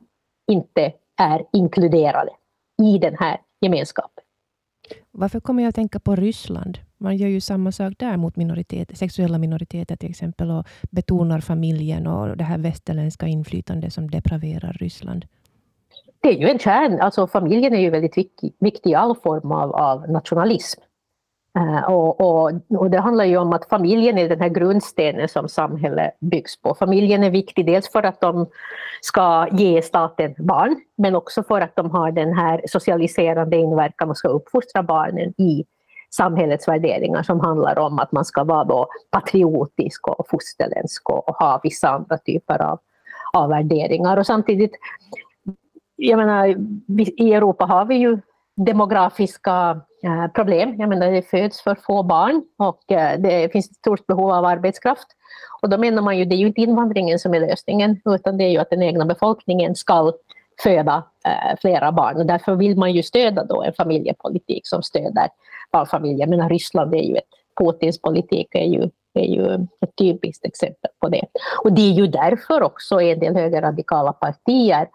inte är inkluderade i den här gemenskapen. Varför kommer jag att tänka på Ryssland? Man gör ju samma sak där mot minoriteter, sexuella minoriteter till exempel och betonar familjen och det här västerländska inflytandet som depraverar Ryssland. Det är ju en kärn, alltså familjen är ju väldigt viktig, viktig i all form av, av nationalism. Eh, och, och, och, det handlar ju om att familjen är den här grundstenen som samhället byggs på. Familjen är viktig dels för att de ska ge staten barn, men också för att de har den här socialiserande inverkan och ska uppfostra barnen i samhällets värderingar som handlar om att man ska vara då patriotisk och fosterländsk och ha vissa andra typer av, av värderingar. Och samtidigt, jag menar, i Europa har vi ju demografiska eh, problem. Jag menar, det föds för få barn och eh, det finns ett stort behov av arbetskraft. Och då menar man ju, det är ju inte invandringen som är lösningen, utan det är ju att den egna befolkningen ska föda eh, flera barn. Och därför vill man ju stödja då en familjepolitik som stöder barnfamiljer. Men Ryssland är ju ett, Putins politik är ju, är ju ett typiskt exempel på det. Och det är ju därför också en del högerradikala partier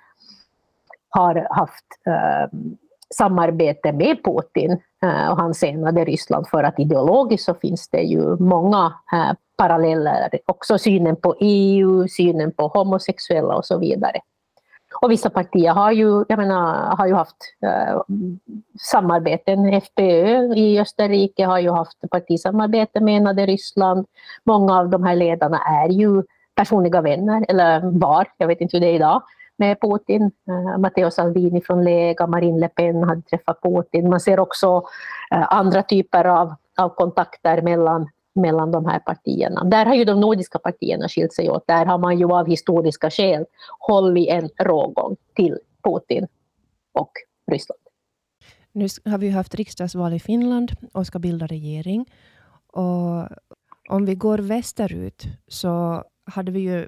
har haft eh, samarbete med Putin eh, och hans enade Ryssland för att ideologiskt så finns det ju många eh, paralleller. Också synen på EU, synen på homosexuella och så vidare. Och vissa partier har ju, jag menar, har ju haft eh, samarbeten. FPÖ i Österrike har ju haft partisamarbete med enade Ryssland. Många av de här ledarna är ju personliga vänner, eller var, jag vet inte hur det är idag, med Putin. Uh, Matteo Salvini från Lega, Marine Le Pen hade träffat Putin. Man ser också uh, andra typer av, av kontakter mellan, mellan de här partierna. Där har ju de nordiska partierna skilt sig åt. Där har man ju av historiska skäl hållit en rågång till Putin och Ryssland. Nu har vi haft riksdagsval i Finland och ska bilda regering. Och om vi går västerut så hade vi ju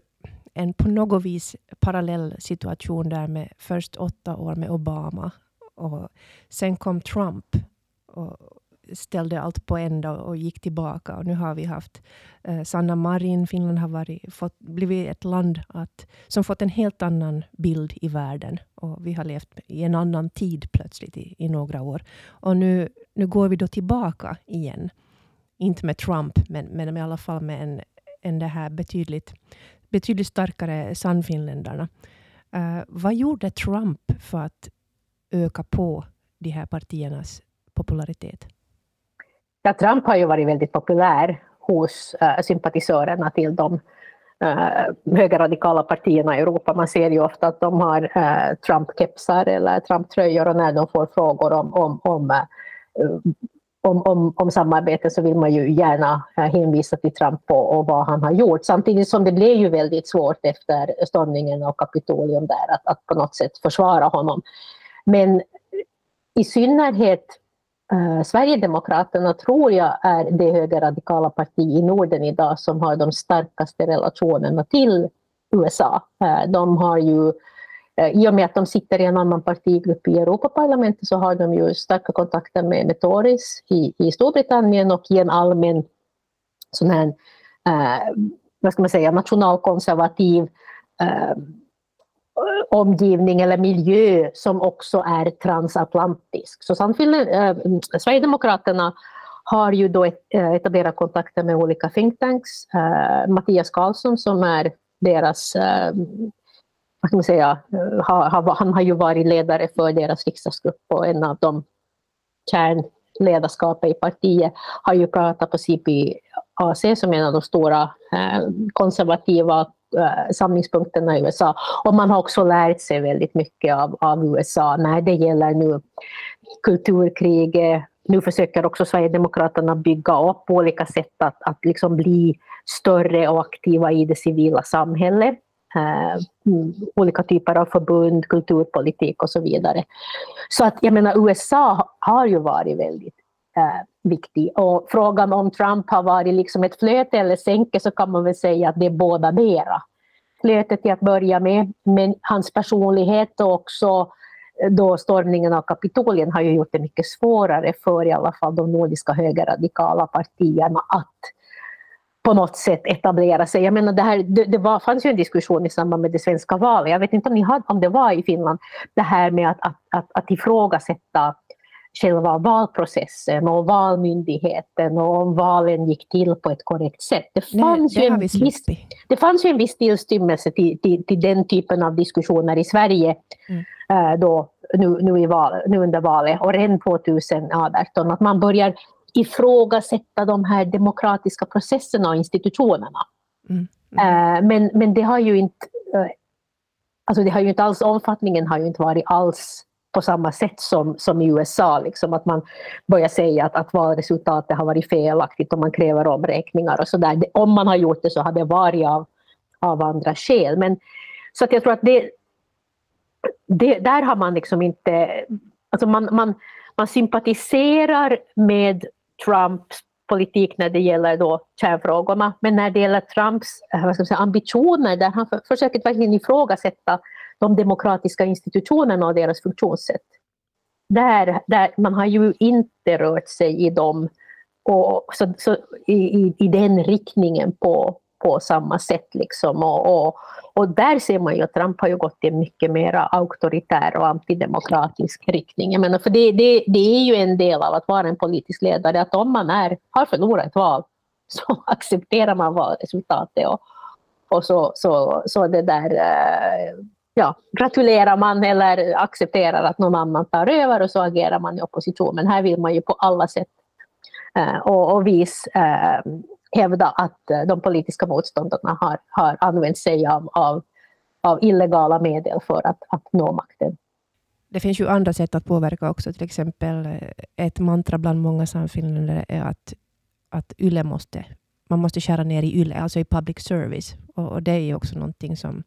en på något vis parallell situation där med först åtta år med Obama och sen kom Trump och ställde allt på ända och gick tillbaka. Och nu har vi haft eh, Sanna Marin. Finland har varit, fått, blivit ett land att, som fått en helt annan bild i världen. Och vi har levt i en annan tid plötsligt i, i några år. Och nu, nu går vi då tillbaka igen. Inte med Trump, men, men i alla fall med en, en det här betydligt betydligt starkare Sannfinländarna. Uh, eh, vad gjorde Trump för att öka på de här partiernas popularitet? Ja, Trump har ju varit väldigt populär hos uh, sympatisörerna till de uh, högerradikala partierna i Europa. Man ser ju ofta att de har uh, Trump-kepsar eller Trump-tröjor och när de får frågor om, om, om om, om, om samarbete så vill man ju gärna eh, hänvisa till Trump och, och, vad han har gjort. Samtidigt som det blev ju väldigt svårt efter stormningen av Kapitolium där att, att på något sätt försvara honom. Men i synnerhet eh, Sverigedemokraterna tror jag är det högerradikala parti i Norden idag som har de starkaste relationerna till USA. Eh, de har ju Eh, Eh, I och med att de sitter i en annan partigrupp i Europaparlamentet så har de ju starka kontakter med, med Tories i, i Storbritannien och i en allmän sån här, eh, vad ska man säga, nationalkonservativ eh, omgivning eller miljö som också är transatlantisk. Så eh, Sverigedemokraterna har ju då eh, etablerat kontakter med olika think tanks. Eh, Mattias Karlsson som är deras eh, vad ska man säga, har, han har ju varit ledare för deras riksdagsgrupp och en av de kärnledarskapet i partiet har ju pratat på CPAC som en av de stora eh, konservativa eh, samlingspunkterna i USA. Och man har också lärt sig väldigt mycket av, av USA när det gäller nu kulturkriget. Nu försöker också Sverigedemokraterna bygga upp på olika sätt att, att liksom bli större och aktiva i det civila samhället. Eh, olika typer av förbund, kulturpolitik och så vidare. Så att jag menar USA har ju varit väldigt eh, viktig. Och frågan om Trump har varit liksom ett flöte eller sänke så kan man väl säga att det är båda mera. Flötet till att börja med, men hans personlighet och också eh, då stormningen av Kapitolien har ju gjort det mycket svårare för i alla fall de nordiska högerradikala partierna att på något sätt etablera sig. Jag menar, det, här, det, det var, fanns ju en diskussion i samband med det svenska valet, jag vet inte om, ni hade, om det var i Finland, det här med att, att, att, att ifrågasätta själva valprocessen och valmyndigheten och om valen gick till på ett korrekt sätt. Det fanns, Nej, det ju, en viss, det fanns ju en viss tillstymmelse till, till, till, den typen av diskussioner i Sverige mm. äh, då, nu, nu, i val, nu under valet och redan 2018, att man börjar ifrågasätta de här demokratiska processerna och institutionerna. Mm. Mm. Men, men det har ju inte, uh, alltså det har ju inte alls, omfattningen har ju inte varit alls på samma sätt som, som i USA, liksom, att man börjar säga att, att valresultatet har varit felaktigt och man kräver omräkningar och sådär. Om man har gjort det så har det varit av, av andra skäl. Men, så att jag tror att det, det, där har man liksom inte... Alltså man, man, man sympatiserar med Trumps politik när det gäller då kärnfrågorna, men när det gäller Trumps eh, vad ska säga, ambitioner, där han för, försöker verkligen ifrågasätta de demokratiska institutionerna och deras funktionssätt. Där, där man har ju inte rört sig i dem och så, så i, i, i, den riktningen på, på samma sätt. Liksom. Och, och, och, där ser man ju att Trump har ju gått i en mycket mer auktoritär och antidemokratisk riktning. Jag menar, för det, det, det är ju en del av att vara en politisk ledare, att om man är, har förlorat ett val så accepterar man valresultatet och, och så, så, så det där eh, ja, gratulerar man eller accepterar att någon annan tar över och så agerar man i opposition. Men här vill man ju på alla sätt eh, och, och vis eh, hävda att eh, de politiska motståndarna har, har använt sig av, av, av illegala medel för att, att nå makten. Det finns ju andra sätt att påverka också. Till exempel eh, ett mantra bland många samfinländare är att, att YLE måste, man måste skära ner i YLE, alltså i public service. Och, och det är ju också någonting som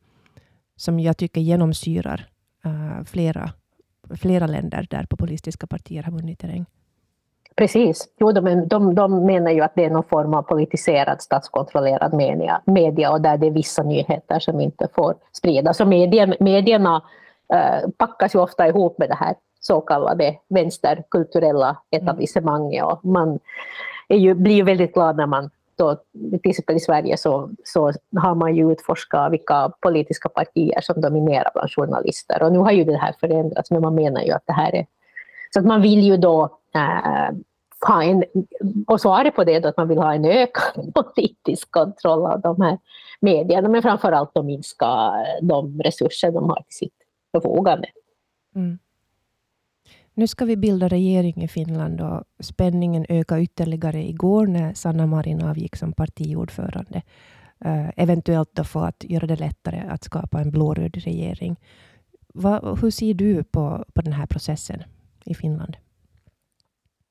som jag tycker genomsyrar uh, flera, flera länder där populistiska partier har vunnit terräng. Precis. Jo, de, de, de menar ju att det är någon form av politiserad, statskontrollerad media, media och där det är vissa nyheter som inte får spridas. Så medien, medierna uh, packas ju ofta ihop med det här så kallade vänsterkulturella etablissemanget. Och man ju, blir ju väldigt glad när man då, till exempel i Sverige så, så har man ju utforskat vilka politiska partier som dominerar bland journalister. Och nu har ju det här förändrats, men man menar ju att det här är... Så att man vill ju då Eh, ha en... Och svaret på det är att man vill ha en ökad politisk kontroll av de här medierna, men framför allt att minska eh, de resurser de har till sitt förfogande. Mm. Nu ska vi bilda regering i Finland och spänningen ökade ytterligare igår när Sanna Marin avgick som partiordförande. Uh, eventuellt då för att göra det lättare att skapa en blåröd regering. Va, hur ser du på, på den här processen i Finland?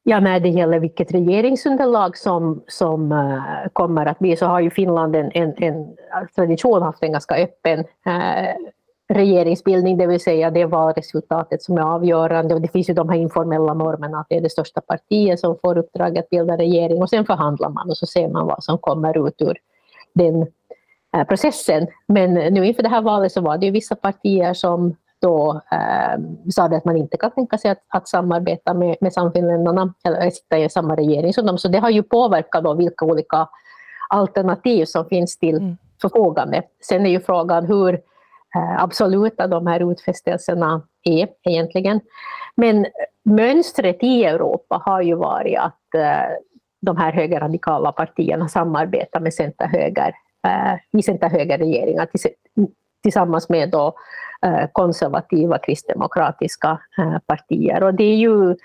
Ja, när det gäller vilket regeringsunderlag som, som uh, kommer att bli så har ju Finland en, en, en eh, tradition haft en ganska öppen uh, regeringsbildning, det vill säga det är valresultatet som är avgörande. Och det finns ju de här informella normerna att det är det största partiet som får uppdraget att bilda regering och sen förhandlar man och så ser man vad som kommer ut ur den processen. Men nu inför det här valet så var det ju vissa partier som då äh, sa att man inte kan tänka sig att, att samarbeta med, med Samfinländarna eller sitta i samma regering som dem. Så det har ju påverkat då vilka olika alternativ som finns till mm. förfogande. Sen är ju frågan hur Eh, absoluta de här utfästelserna är egentligen. Men mönstret i Europa har ju varit att eh, de här högerradikala partierna samarbetar med center-höger eh, i center-högerregeringar tillsammans med då Eh, konservativa kristdemokratiska eh, partier. Och det är ju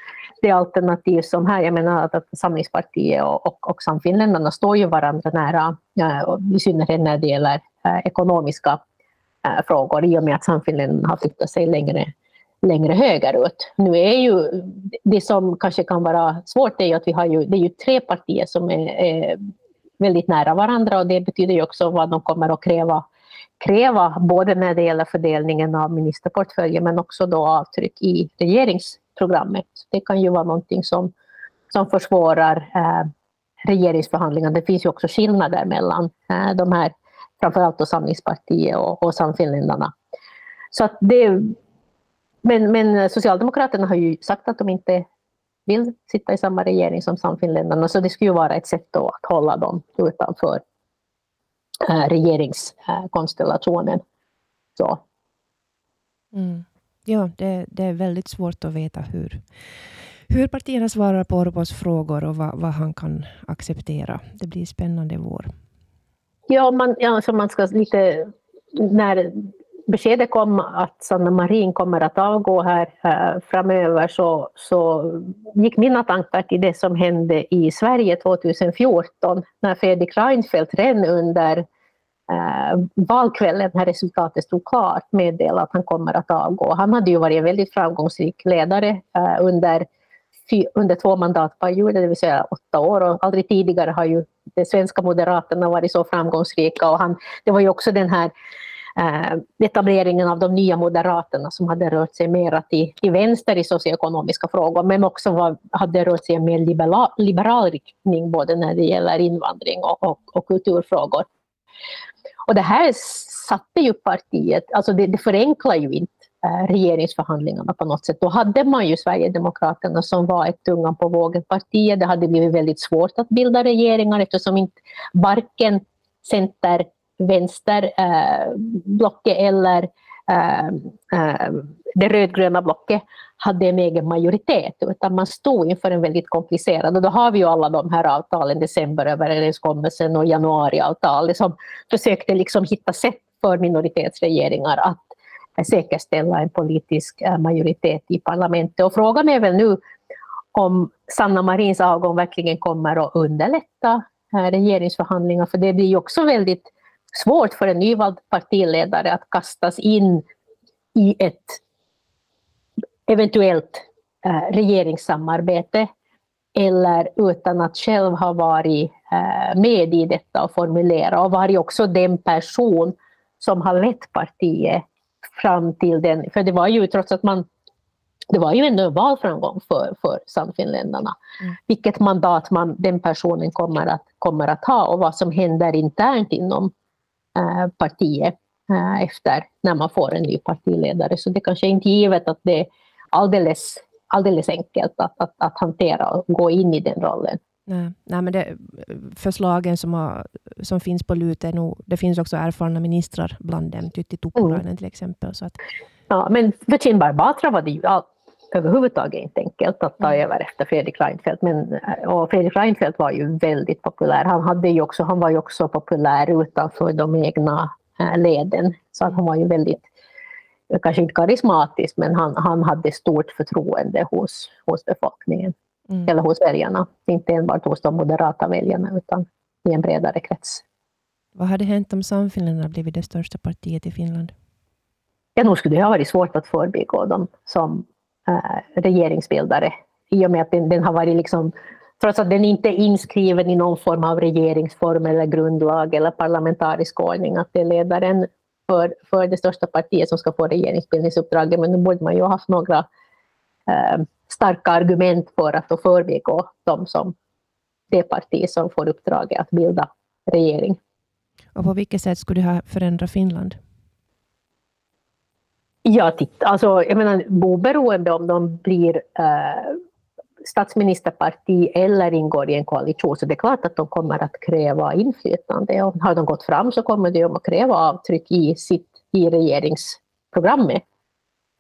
det alternativ som här, jag menar att Samlingspartiet och, och, och Samfinländarna står ju varandra nära, eh, i synnerhet när det gäller ekonomiska frågor i och med att Sannfinländarna har flyttat sig längre, längre högerut. Nu är ju, det som kanske kan vara svårt är ju att vi har ju, det är ju tre partier som är, är väldigt nära varandra och det betyder ju också vad de kommer att kräva kräva, både när det gäller fördelningen av ministerportföljer men också då avtryck i regeringsprogrammet. Det kan ju vara någonting som, som försvårar eh, regeringsförhandlingarna. Det finns ju också skillnader mellan eh, de här framförallt då Samlingspartiet och, och Samfinländarna. Så att det, men, men Socialdemokraterna har ju sagt att de inte vill sitta i samma regering som Samfinländarna, så det skulle ju vara ett sätt då att hålla dem utanför regeringskonstellationen. Så. Mm. Ja, det, det, är väldigt svårt att veta hur, hur partierna svarar på Orbos frågor och vad, vad han kan acceptera. Det blir spännande vår. Ja, man, alltså man ska lite... När beskedet kom att Sanna Marin kommer att avgå här äh, framöver så, så gick mina tankar till det som hände i Sverige 2014 när Fredrik Reinfeldt redan under äh, valkvällen när resultatet stod klart meddelade att han kommer att avgå. Han hade ju varit en väldigt framgångsrik ledare äh, under under två mandatperioder, det vill säga åtta år. Och aldrig tidigare har ju de svenska moderaterna varit så framgångsrika. Och han, det var ju också den här Eh, etableringen av de nya moderaterna som hade rört sig mer till, till vänster i socioekonomiska frågor, men också var, hade rört sig i en mer liberal, liberal riktning både när det gäller invandring och, och, och kulturfrågor. Och det här satte ju partiet, alltså det, det förenklar ju inte eh, regeringsförhandlingarna på något sätt. Då hade man ju Sverigedemokraterna som var ett tungan på vågen parti. Det hade blivit väldigt svårt att bilda regeringar eftersom inte varken center, vänsterblocket eh, eller eh, eh, det rödgröna blocket hade en egen majoritet, utan man stod inför en väldigt komplicerad, och då har vi ju alla de här avtalen, decemberöverenskommelsen och januariavtalet, som liksom försökte liksom hitta sätt för minoritetsregeringar att säkerställa en politisk eh, majoritet i parlamentet. Och frågan är väl nu om Sanna Marins avgång verkligen kommer att underlätta eh, regeringsförhandlingar, för det blir ju också väldigt svårt för en nyvald partiledare att kastas in i ett eventuellt eh, regeringssamarbete eller utan att själv ha varit med i detta och formulera och varit också den person som har lett partiet fram till den, för det var ju trots att man det var ju ändå en valframgång för, för Sannfinländarna. Mm. Vilket mandat man, den personen kommer att, kommer att ha och vad som händer internt inom partiet äh, efter när man får en ny partiledare. Så det kanske inte är givet att det är alldeles, alldeles enkelt att, att, att hantera och gå in i den rollen. Nej, nej men det, förslagen som, har, som finns på lut, är nog, det finns också erfarna ministrar bland dem, Tytti Tuppurainen mm. till exempel. Så att... Ja, men för Kinbar Batra var det ju överhuvudtaget inte enkelt att ta mm. över efter Fredrik Reinfeldt. Men, och Fredrik Reinfeldt var ju väldigt populär. Han, hade ju också, han var ju också populär utanför de egna äh, leden. Så att han var ju väldigt, kanske inte karismatisk, men han, han hade stort förtroende hos, hos befolkningen mm. eller hos väljarna. Inte enbart hos de moderata väljarna utan i en bredare krets. Vad hade hänt om Sannfinländarna blivit det största partiet i Finland? Ja, nog skulle det ha varit svårt att förbigå dem som Eh, regeringsbildare i och med att den, den, har varit liksom Trots att den inte är inskriven i någon form av regeringsform eller grundlag eller parlamentarisk ordning, att det är ledaren för, för det största partiet som ska få regeringsbildningsuppdraget, men då borde man ju ha haft några eh, starka argument för att då förbigå de som det parti som får uppdraget att bilda regering. Och på vilket sätt skulle det ha förändrat Finland? Ja, titta, alltså, jag menar, oberoende om de blir eh, statsministerparti eller ingår i en koalition, så det är klart att de kommer att kräva inflytande. Och har de gått fram så kommer de att kräva avtryck i, sitt, i regeringsprogrammet.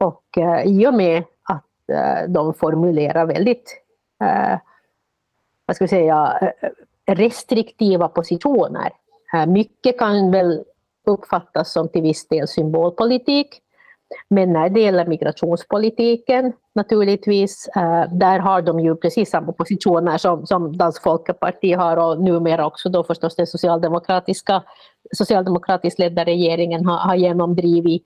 Och eh, i och med Eh, de formulerar väldigt eh, vad ska vi säga, eh, restriktiva positioner. Eh, mycket kan väl uppfattas som till viss del symbolpolitik. Men när det gäller migrationspolitiken naturligtvis, eh, där har de ju precis samma positioner som, som Dansk Folkeparti har och numera också då förstås den socialdemokratiska, socialdemokratiskt ledda regeringen har, har genomdrivit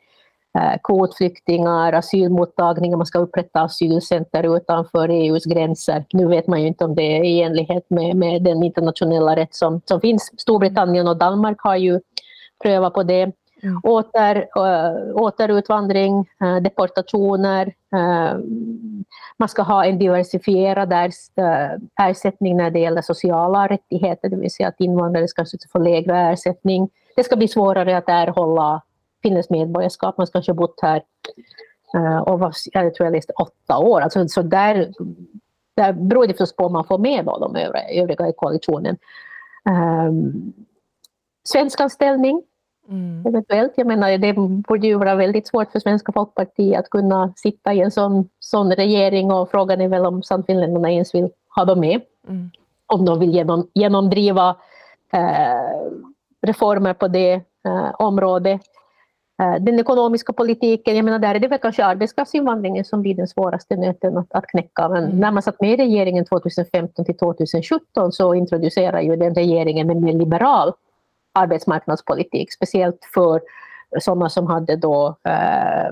eh, kvotflyktingar, asylmottagningar, man ska upprätta asylcenter utanför EUs gränser. Nu vet man ju inte om det är i enlighet med, med den internationella rätt som, som finns. Storbritannien och Danmark har ju prövat på det. Mm. Åter, eh, äh, återutvandring, äh, eh, deportationer. Äh, man ska ha en diversifierad ersättning när det gäller sociala rättigheter, det vill säga att invandrare ska få lägre ersättning. Det ska bli svårare att erhålla finländskt medborgarskap, man ska kanske ha bott här uh, och var, jag tror jag läste åtta år. Alltså, så där, där beror det förstås på om man får med då de övriga, övriga i koalitionen. Ehm, um, svenskans ställning mm. eventuellt. Jag menar, det borde ju vara väldigt svårt för Svenska folkpartiet att kunna sitta i en sån, sån regering och frågan är väl om Sannfinländarna ens vill ha dem med. Mm. Om de vill genom, genomdriva eh, reformer på det eh, området. Eh, den ekonomiska politiken, jag menar där är det väl kanske arbetskraftsinvandringen som blir den svåraste nöten att, att knäcka. Men mm. när man satt med i regeringen 2015 till 2017 så introducerade ju den regeringen en mer liberal arbetsmarknadspolitik, speciellt för sådana som hade då eh,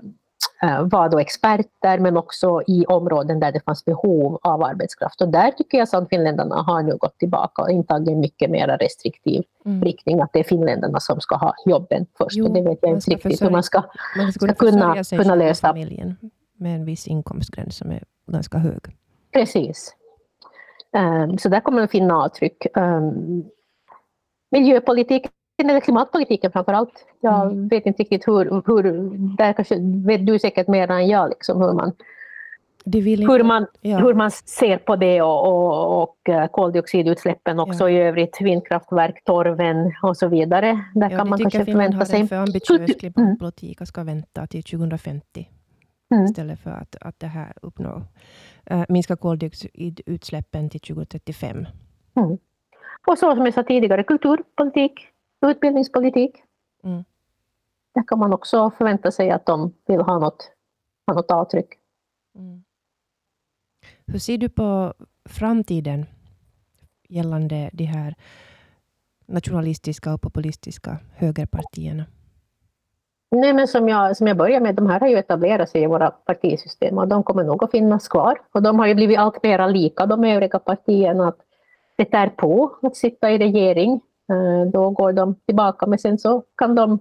Eh, var då experter men också i områden där det fanns behov av arbetskraft. Och där tycker jag att finländarna har nu gått tillbaka och intagit en mycket mer restriktiv mm. riktning, att det är finländarna som ska ha jobben först. Jo, och det vet jag inte riktigt hur man ska, man ska kunna, kunna lösa. Familjen med en viss inkomstgräns som är ganska hög. Precis. Um, så där kommer man finna avtryck. Um, miljöpolitik eller klimatpolitiken framför allt. Jag mm. vet inte riktigt hur, hur där kanske vet du säkert mer än jag, liksom, hur man hur, man, ja. hur man ser på det och, och, och eh, koldioxidutsläppen också ja. i övrigt, vindkraftverk, torven och så vidare. Där ja, kan man kanske förvänta sig... Jag tycker Finland har en för ambitiös klimatpolitik och ska vänta till 2050 mm. istället för att, att det här uppnå, äh, minska koldioxidutsläppen till 2035. Mm. Och så som jag sa tidigare, kulturpolitik, utbildningspolitik. Mm. Där kan man också förvänta sig att de vill ha något, ha något avtryck. Mm. Hur ser du på framtiden gällande de här nationalistiska och populistiska högerpartierna? Nej, men som jag, som jag började med, de här har ju etablerat sig i våra partisystem och de kommer nog att finnas kvar. Och de har ju blivit allt mer lika de övriga partierna. Att det är på att sitta i regering. Eh, då går de tillbaka, men sen så kan de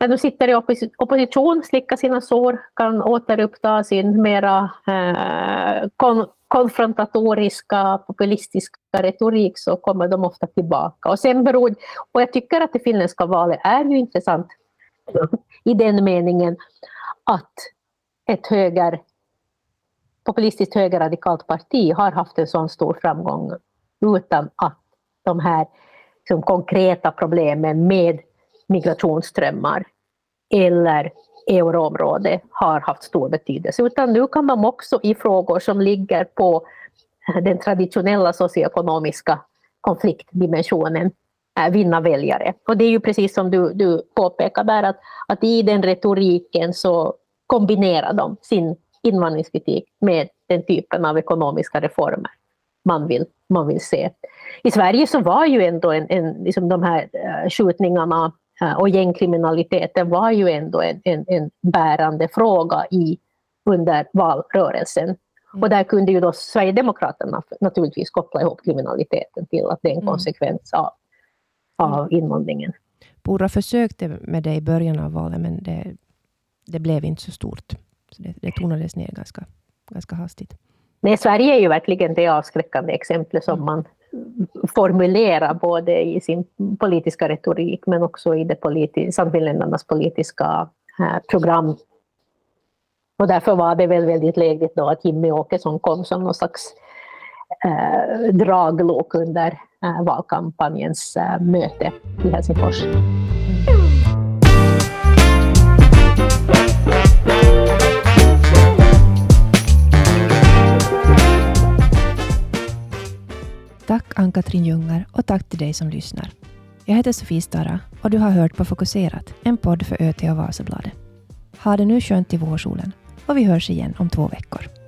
när de sitter i opposition, slicka sina sår, kan återuppta sin mera eh, kon konfrontatoriska, populistiska retorik, så kommer de ofta tillbaka. Och, sen beror, och jag tycker att det finländska valet är ju intressant i den meningen att ett höger, populistiskt högerradikalt parti har haft en sån stor framgång utan att de här som konkreta problemen med migrationsströmmar eller euroområde har haft stor betydelse, utan nu kan man också i frågor som ligger på den traditionella socioekonomiska konfliktdimensionen eh, vinna väljare. Och det är ju precis som du, du påpekar där, att, att i den retoriken så kombinerar de sin invandringskritik med den typen av ekonomiska reformer man vill, man vill se. I Sverige så var ju ändå en, en, liksom de här äh, skjutningarna äh, och gängkriminaliteten var ju ändå en, en, en bärande fråga i, under valrörelsen. Mm. Och där kunde ju då Sverigedemokraterna naturligtvis koppla ihop kriminaliteten till att det är en mm. konsekvens av, av mm. invandringen. Pura försökte med det i början av valet, men det, det blev inte så stort. Så det, det tonades ner ganska, ganska hastigt. Nej, Sverige är ju verkligen det avskräckande exemplet som man formulerar både i sin politiska retorik men också i det politi Sannfinländarnas politiska eh, program. Och därför var det väl väldigt lägligt då att Jimmy Åkesson kom som någon slags eh, draglok under eh, valkampanjens eh, möte i Helsingfors. Tack Ann-Katrin Ljungar och tack till dig som lyssnar. Jag heter Sofie Stara och du har hört på Fokuserat, en podd för ÖT och Vasabladet. Ha det nu skönt i vårsolen och vi hörs igen om två veckor.